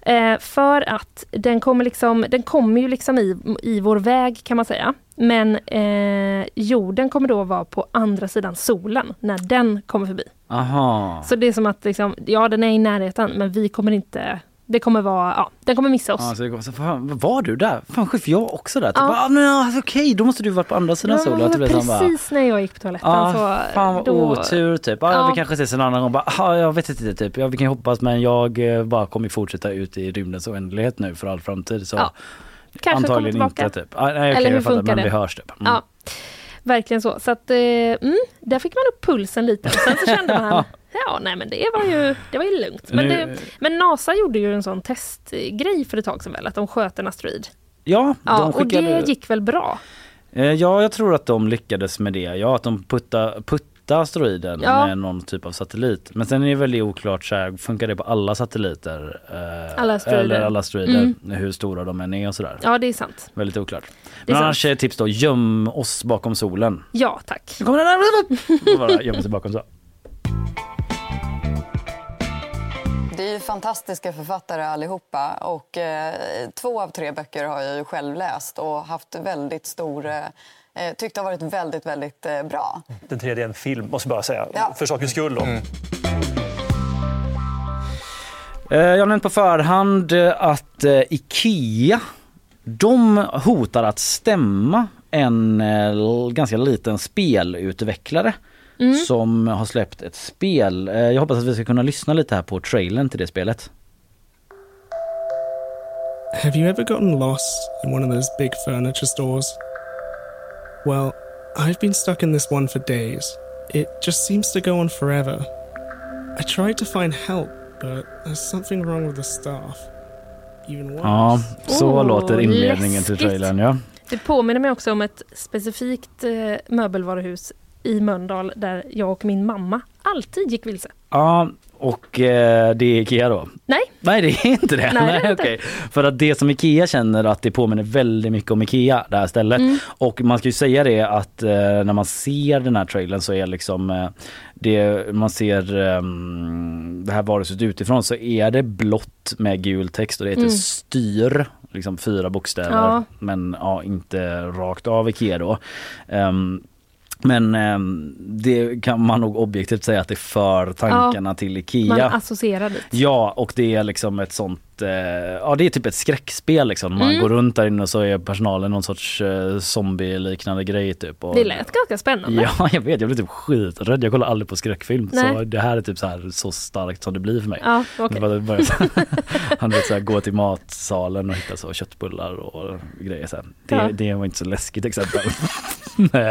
S2: Eh, för att den kommer, liksom, den kommer ju liksom i, i vår väg kan man säga. Men eh, jorden kommer då vara på andra sidan solen när den kommer förbi.
S1: Aha.
S2: Så det är som att liksom, ja den är i närheten men vi kommer inte det kommer vara, ja, den kommer missa oss.
S1: Ja, så det går så, fan, var du där? Fan chef, jag också där. Typ,
S2: Ja.
S1: ah, men, alltså, okej, då måste du varit på andra sidan
S2: Ja,
S1: solen. Typ, liksom, bara,
S2: precis när jag gick på toaletten
S1: Ja,
S2: så
S1: fan vad
S2: då,
S1: otur typ. Ah,
S2: Ja.
S1: Vi kanske ses en annan gång. Bara, ah, jag vet inte typ. Ja, vi kan hoppas men jag eh, bara kommer fortsätta ut i rymdens oändlighet nu för all framtid. Så
S2: Ja. Kanske
S1: antagligen
S2: kommer tillbaka.
S1: inte typ. Ah, nej, okej,
S2: Eller hur
S1: jag fattar,
S2: funkar
S1: men
S2: det?
S1: vi hörs typ. Mm.
S2: Ja. Verkligen så. Så att, eh, mm, där fick man upp pulsen lite. Och sen så kände man, <laughs> ja nej men det var ju, det var ju lugnt. Men, det, men NASA gjorde ju en sån testgrej för ett tag sedan väl, att de sköt en asteroid.
S1: Ja,
S2: Ja,
S1: de
S2: och
S1: skickade...
S2: det gick väl bra?
S1: Eh, Ja, jag tror att de lyckades med det. Ja, att de putta, putta asteroiden
S2: Ja.
S1: med någon typ av satellit. Men sen är det väldigt oklart, så här, funkar det på alla satelliter? Eh,
S2: Alla asteroider.
S1: Eller alla asteroider,
S2: Mm.
S1: hur stora de än är och sådär.
S2: Ja, det är sant.
S1: Väldigt oklart. Men
S2: sant.
S1: annars är tips då, göm oss bakom solen.
S2: Ja, tack.
S1: Nu kommer den här! <laughs> Bara gömma sig bakom så.
S13: Det är ju fantastiska författare allihopa och eh, två av tre böcker har jag ju själv läst och haft väldigt stor, eh, eh, tyckt har varit väldigt, väldigt eh, bra.
S14: Den tredje är en film, måste jag bara säga.
S13: Ja.
S14: För sakens skull. Då.
S1: Eh, Jag har nämnt på förhand eh, att IKEA de hotar att stämma en ganska liten spelutvecklare
S2: Mm.
S1: som har släppt ett spel. Eh, Jag hoppas att vi ska kunna lyssna lite här på trailern till det spelet.
S17: Have you ever gotten lost in one of those big furniture stores? Well, I've been stuck in this one for days. It just seems to go on forever. I tried to find help, but there's something wrong with the staff. Even worse.
S1: Ja, så
S2: Oh,
S1: låter inledningen till
S2: läskigt.
S1: trailern ja.
S2: Det påminner mig också om ett specifikt eh, möbelvaruhus i Mölndal där jag och min mamma alltid gick vilse.
S1: Ja, och eh, det är IKEA då?
S2: Nej.
S1: Nej det är inte det. <laughs>
S2: Nej, det är det inte.
S1: okej. För att det som IKEA känner att det påminner väldigt mycket om IKEA det här stället.
S2: Mm.
S1: Och man ska ju säga det att eh, när man ser den här trailern så är liksom eh, det man ser ehm, det här varuhuset utifrån så är det blått med gul text och det heter
S2: Mm.
S1: styr. Liksom fyra bokstäver
S2: Ja.
S1: men ja, inte rakt av IKEA då. Ehm, men ehm, det kan man nog objektivt säga att det för tankarna till IKEA.
S2: Man associerar dit.
S1: Ja och det är liksom ett sånt, eh, ja det är typ ett skräckspel liksom. Man
S2: Mm.
S1: går runt där inne och så är personalen någon sorts eh, zombie-liknande grej typ. Och,
S2: Det lät ganska spännande.
S1: Ja <laughs> jag vet, jag blev typ skiträdd. Jag kollar aldrig på skräckfilm så
S2: Nej.
S1: det här är typ så här så starkt som det blir för mig.
S2: Ja,
S1: började så- <laughs> Han vet så här, gå till matsalen och hitta så köttbullar och grejer så här. Det,
S2: Ja.
S1: det var inte så läskigt exempel. <laughs>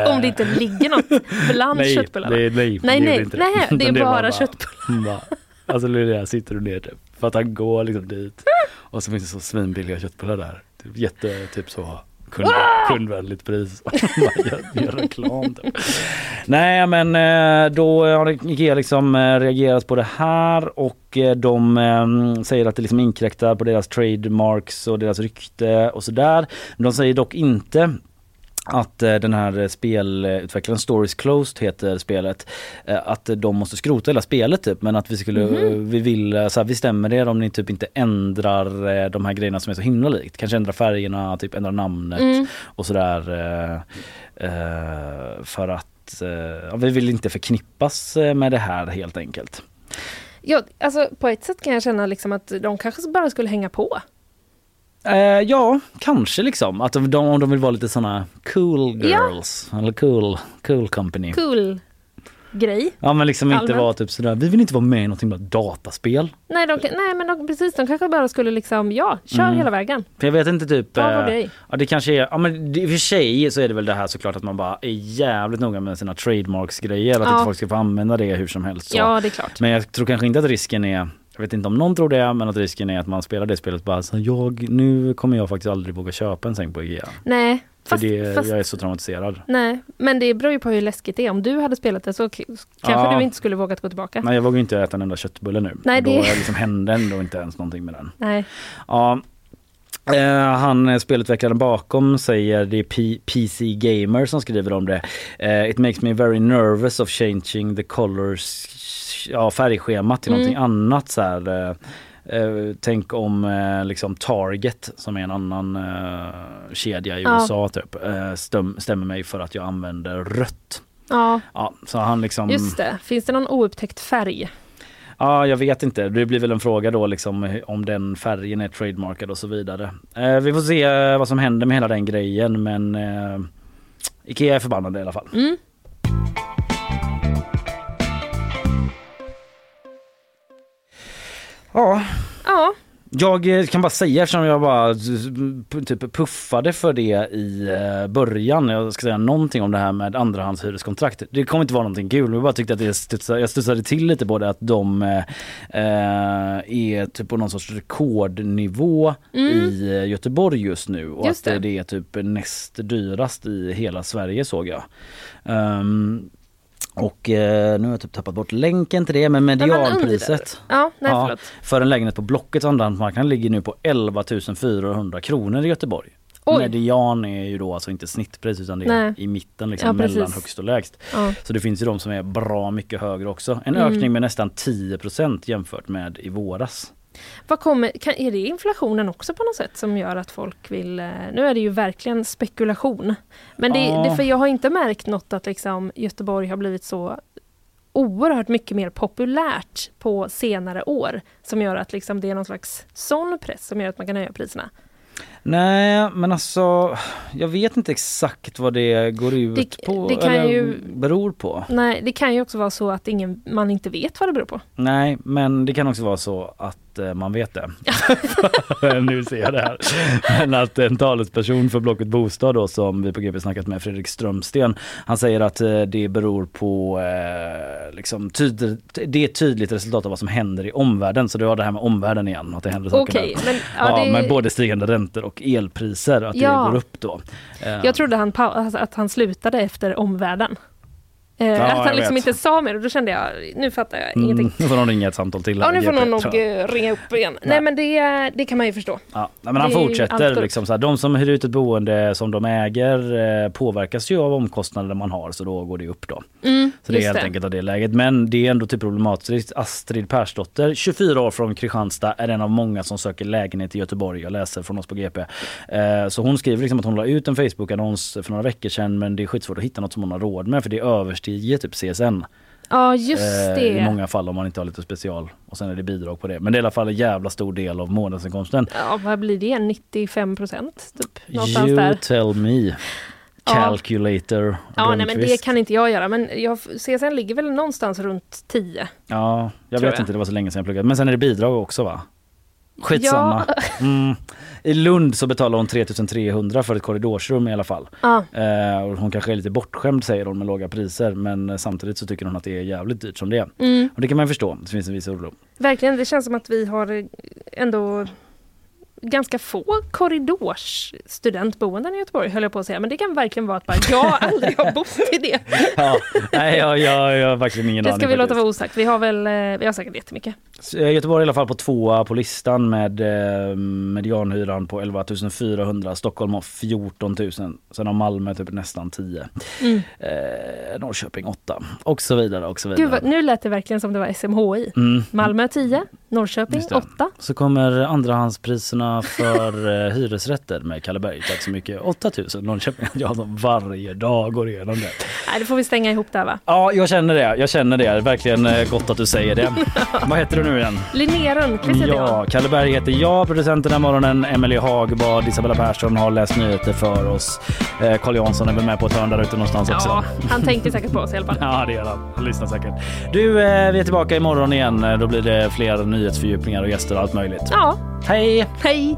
S2: Om det inte ligger något bland
S1: nej,
S2: köttbullarna.
S1: Det, nej,
S2: nej,
S1: det
S2: nej,
S1: gjorde inte
S2: nej, <laughs> det är
S1: var
S2: bara köttbullar.
S1: bara, Alltså det det här, sitter du ner typ. För att han går liksom dit och så finns det så svinbilliga köttbullar där. Typ jätte, typ så kund,
S2: Ah!
S1: kundvänligt pris. <laughs> Bara gör, gör reklam typ. Nej men eh, då har Ikea liksom eh, reagerat på det här och eh, de eh, säger att det liksom inkräktar på deras trademarks och deras rykte och sådär. Men de säger dock inte att eh, den här spelutvecklaren Stories Closed heter spelet. eh, Att de måste skrota hela spelet typ men att vi skulle, eh, vi vill, eh, så här, vi stämmer er om ni typ inte ändrar de här grejerna som är så himla likt. Kanske ändra färgerna, typ ändra namnet
S2: Mm.
S1: och sådär. För att ja, vi vill inte förknippas med det här helt enkelt.
S2: Ja, alltså, på ett sätt kan jag känna liksom att de kanske bara skulle hänga på.
S1: Eh, ja, kanske liksom. Att de, om de vill vara lite såna cool
S2: Ja.
S1: girls. Eller cool, cool company.
S2: Cool grej.
S1: Ja men liksom inte vara typ sådär, vi vill inte vara med i något himla dataspel.
S2: Nej, de, nej men de, precis, de kanske bara skulle liksom, ja, kör
S1: Mm.
S2: hela vägen.
S1: För jag vet inte typ...
S2: Ta vår
S1: eh,
S2: grej.
S1: ja det kanske är, ja men i och för sig så är det väl det här såklart att man bara är jävligt noga med sina trademarks grejer. Att
S2: Ja.
S1: inte folk ska få använda det hur som helst. Så.
S2: Ja, det är klart.
S1: Men jag tror kanske inte att risken är jag vet inte om någon tror det, men att risken är att man spelar det spelet bara så jag, nu kommer jag faktiskt aldrig våga köpa en säng på Ikea.
S2: Nej,
S1: För
S2: fast,
S1: det,
S2: fast
S1: jag är så traumatiserad.
S2: nej, men det beror ju på hur läskigt det är. Om du hade spelat det så kanske
S1: Ja.
S2: du inte skulle vågat gå tillbaka.
S1: Nej jag vågar inte äta en enda köttbulle nu.
S2: Nej,
S1: Då
S2: det-
S1: liksom hände ändå inte ens någonting med den.
S2: Nej.
S1: Ja. Eh, han eh, spelutvecklaren bakom säger det är P- PC Gamer som skriver om det. Eh, It makes me very nervous of changing the colors, ja färgschemat till
S2: Mm.
S1: någonting annat så här. Eh, eh, tänk om eh, liksom Target som är en annan eh, kedja i
S2: Ja.
S1: USA typ eh, stäm, stämmer mig för att jag använder rött.
S2: Ja,
S1: Ja, så han liksom
S2: just det. Finns det någon oupptäckt färg?
S1: Ja, jag vet inte. Det blir väl en fråga då liksom om den färgen är trademarkad och så vidare. Eh, vi får se eh, vad som händer med hela den grejen men eh, Ikea är förbannade i alla fall.
S2: Mm.
S1: Ja,
S2: Ja,
S1: Jag eh, kan bara säga eftersom jag bara p- typ puffade för det i eh, början. Jag ska säga någonting om det här med andrahandshyreskontrakt. Det kommer inte vara någonting kul. Jag bara tyckte att det studsade, jag studsade till lite på det att de eh, eh, är typ på någon sorts rekordnivå
S2: Mm.
S1: i eh, Göteborg just nu och
S2: Just
S1: att
S2: det.
S1: det är typ näst dyrast i hela Sverige såg jag. Ehm, och eh, nu har jag typ tappat bort länken till det men medianpriset.
S2: Ja, nej, förlåt.
S1: för en lägenhet på Blockets andrahandsmarknad ligger nu på 11 400 kronor i Göteborg.
S2: Oj.
S1: Median är ju då alltså inte snittpris utan det är
S2: Nej.
S1: i mitten liksom
S2: Ja,
S1: mellan högst och lägst.
S2: Ja.
S1: Så det finns ju de som är bra mycket högre också. En
S2: Mm.
S1: ökning med nästan 10% jämfört med i våras.
S2: Vad kommer, kan, är det inflationen också på något sätt som gör att folk vill... eh, Nu är det ju verkligen spekulation. Men det,
S1: Ja.
S2: det, för jag har inte märkt något att liksom Göteborg har blivit så oerhört mycket mer populärt på senare år som gör att liksom det är någon slags sån press som gör att man kan höja priserna.
S1: Nej men alltså jag vet inte exakt vad det går ut
S2: Det-
S1: på
S2: det kan
S1: eller
S2: ju-
S1: beror på.
S2: Nej, det kan ju också vara så att ingen, man inte vet vad det beror på.
S1: Nej men det kan också vara så att eh, man vet det. <laughs> nu ser jag det här. Men att en talesperson för Blocket Bostad då som vi på GP snackat med, Fredrik Strömsten, han säger att eh, det beror på eh, liksom tyd- det är ett tydligt resultat av vad som händer i omvärlden. Så du har det här med omvärlden igen, att det händer saker
S2: Okej,
S1: där.
S2: men, ja,
S1: ja,
S2: det-
S1: med både stigande räntor och elpriser, att
S2: Ja.
S1: det går upp då. Eh,
S2: Jag trodde han, alltså att han slutade efter omvärlden. Eh,
S1: Ja,
S2: att han liksom
S1: vet.
S2: inte sa mer och då kände jag, nu fattar jag
S1: mm,
S2: ingenting.
S1: Nu får någon ringa ett samtal till.
S2: Ja, nu får
S1: GP,
S2: någon nog eh, ringa upp igen. Nej, men det, det kan man ju förstå.
S1: Ja, nej, men han
S2: Det är
S1: fortsätter liksom så här, de som hyr ut ett boende som de äger eh, påverkas ju av omkostnader man har så då går det upp då.
S2: Mm,
S1: Så det är helt
S2: det.
S1: enkelt av det läget. Men det är ändå typ problematiskt. Astrid Persdotter, 24 år från Kristianstad, är en av många som söker lägenhet i Göteborg. Jag läser från oss på GP. Eh, så hon skriver liksom att hon la ut en Facebook-annons för några veckor sedan men det är skitsvårt att hitta något som hon har råd med för det överstiger typ CSN.
S2: Ja, just
S1: Eh,
S2: det.
S1: I många fall om man inte har lite special och sen är det bidrag på det. Men det är i alla fall en jävla stor del av månadsinkomsten.
S2: Ja, vad blir det? 95 procent? Typ,
S1: You
S2: där.
S1: tell me. Calculator.
S2: Ja, nej, men det kan inte jag göra. Men jag, CSN ligger väl någonstans runt 10.
S1: Ja, jag vet
S2: jag.
S1: inte, det var så länge sedan jag pluggade. Men sen är det bidrag också va? Skitsamma.
S2: Ja.
S1: Mm. I Lund så betalar hon 3300 för ett korridorsrum i alla fall.
S2: Ja.
S1: Eh, och hon kanske är lite bortskämd säger hon med låga priser men samtidigt så tycker hon att det är jävligt dyrt som det är.
S2: Mm.
S1: Och det kan man förstå, det finns en viss oro.
S2: Verkligen, det känns som att vi har eh, ändå ganska få korridorsstudentboenden i Göteborg höll jag på att säga. Men det kan verkligen vara att bara jag aldrig har bott i det. <laughs>
S1: Ja, nej jag, jag, jag har verkligen ingen
S2: Det
S1: aning
S2: ska vi låta
S1: faktiskt.
S2: vara osagt. Vi har väl, eh, vi har säkert jättemycket.
S1: Eh, Göteborg är i alla fall på tvåa på listan med eh, medianhyran på 11 400. Stockholm har 14 000. Sen har Malmö typ nästan 10.
S2: Mm.
S1: Eh, Norrköping 8 och så vidare och så vidare.
S2: Gud, vad, nu lät det verkligen som det var SMHI.
S1: Mm.
S2: Malmö 10, Norrköping
S1: Just det.
S2: 8.
S1: Så kommer andrahandspriserna för eh, hyresrätter med Kalleberg. Tack så mycket. 8000 Norrköping. <laughs> Jag som varje dag går igenom det.
S2: Nej, det får vi stänga ihop där va?
S1: Ja, jag känner det. Jag känner det. Verkligen eh, gott att du säger det. <laughs> Vad heter du nu igen?
S2: Linnea Rönnqvist heter
S1: Ja,
S2: jag.
S1: Kalle Berg heter jag, producenten den här morgonen. Emelie Hagbard, Isabella Persson har läst nyheter för oss. Eh, Carl Jansson är väl med på ett hörn där ute någonstans också.
S2: Ja, han tänker säkert på oss i alla fall. <laughs>
S1: Ja, det gör han. Han lyssnar säkert. Du, eh, vi är tillbaka imorgon igen. Då blir det fler nyhetsfördjupningar och gäster och allt möjligt.
S2: Ja,
S1: Hej!
S2: hej!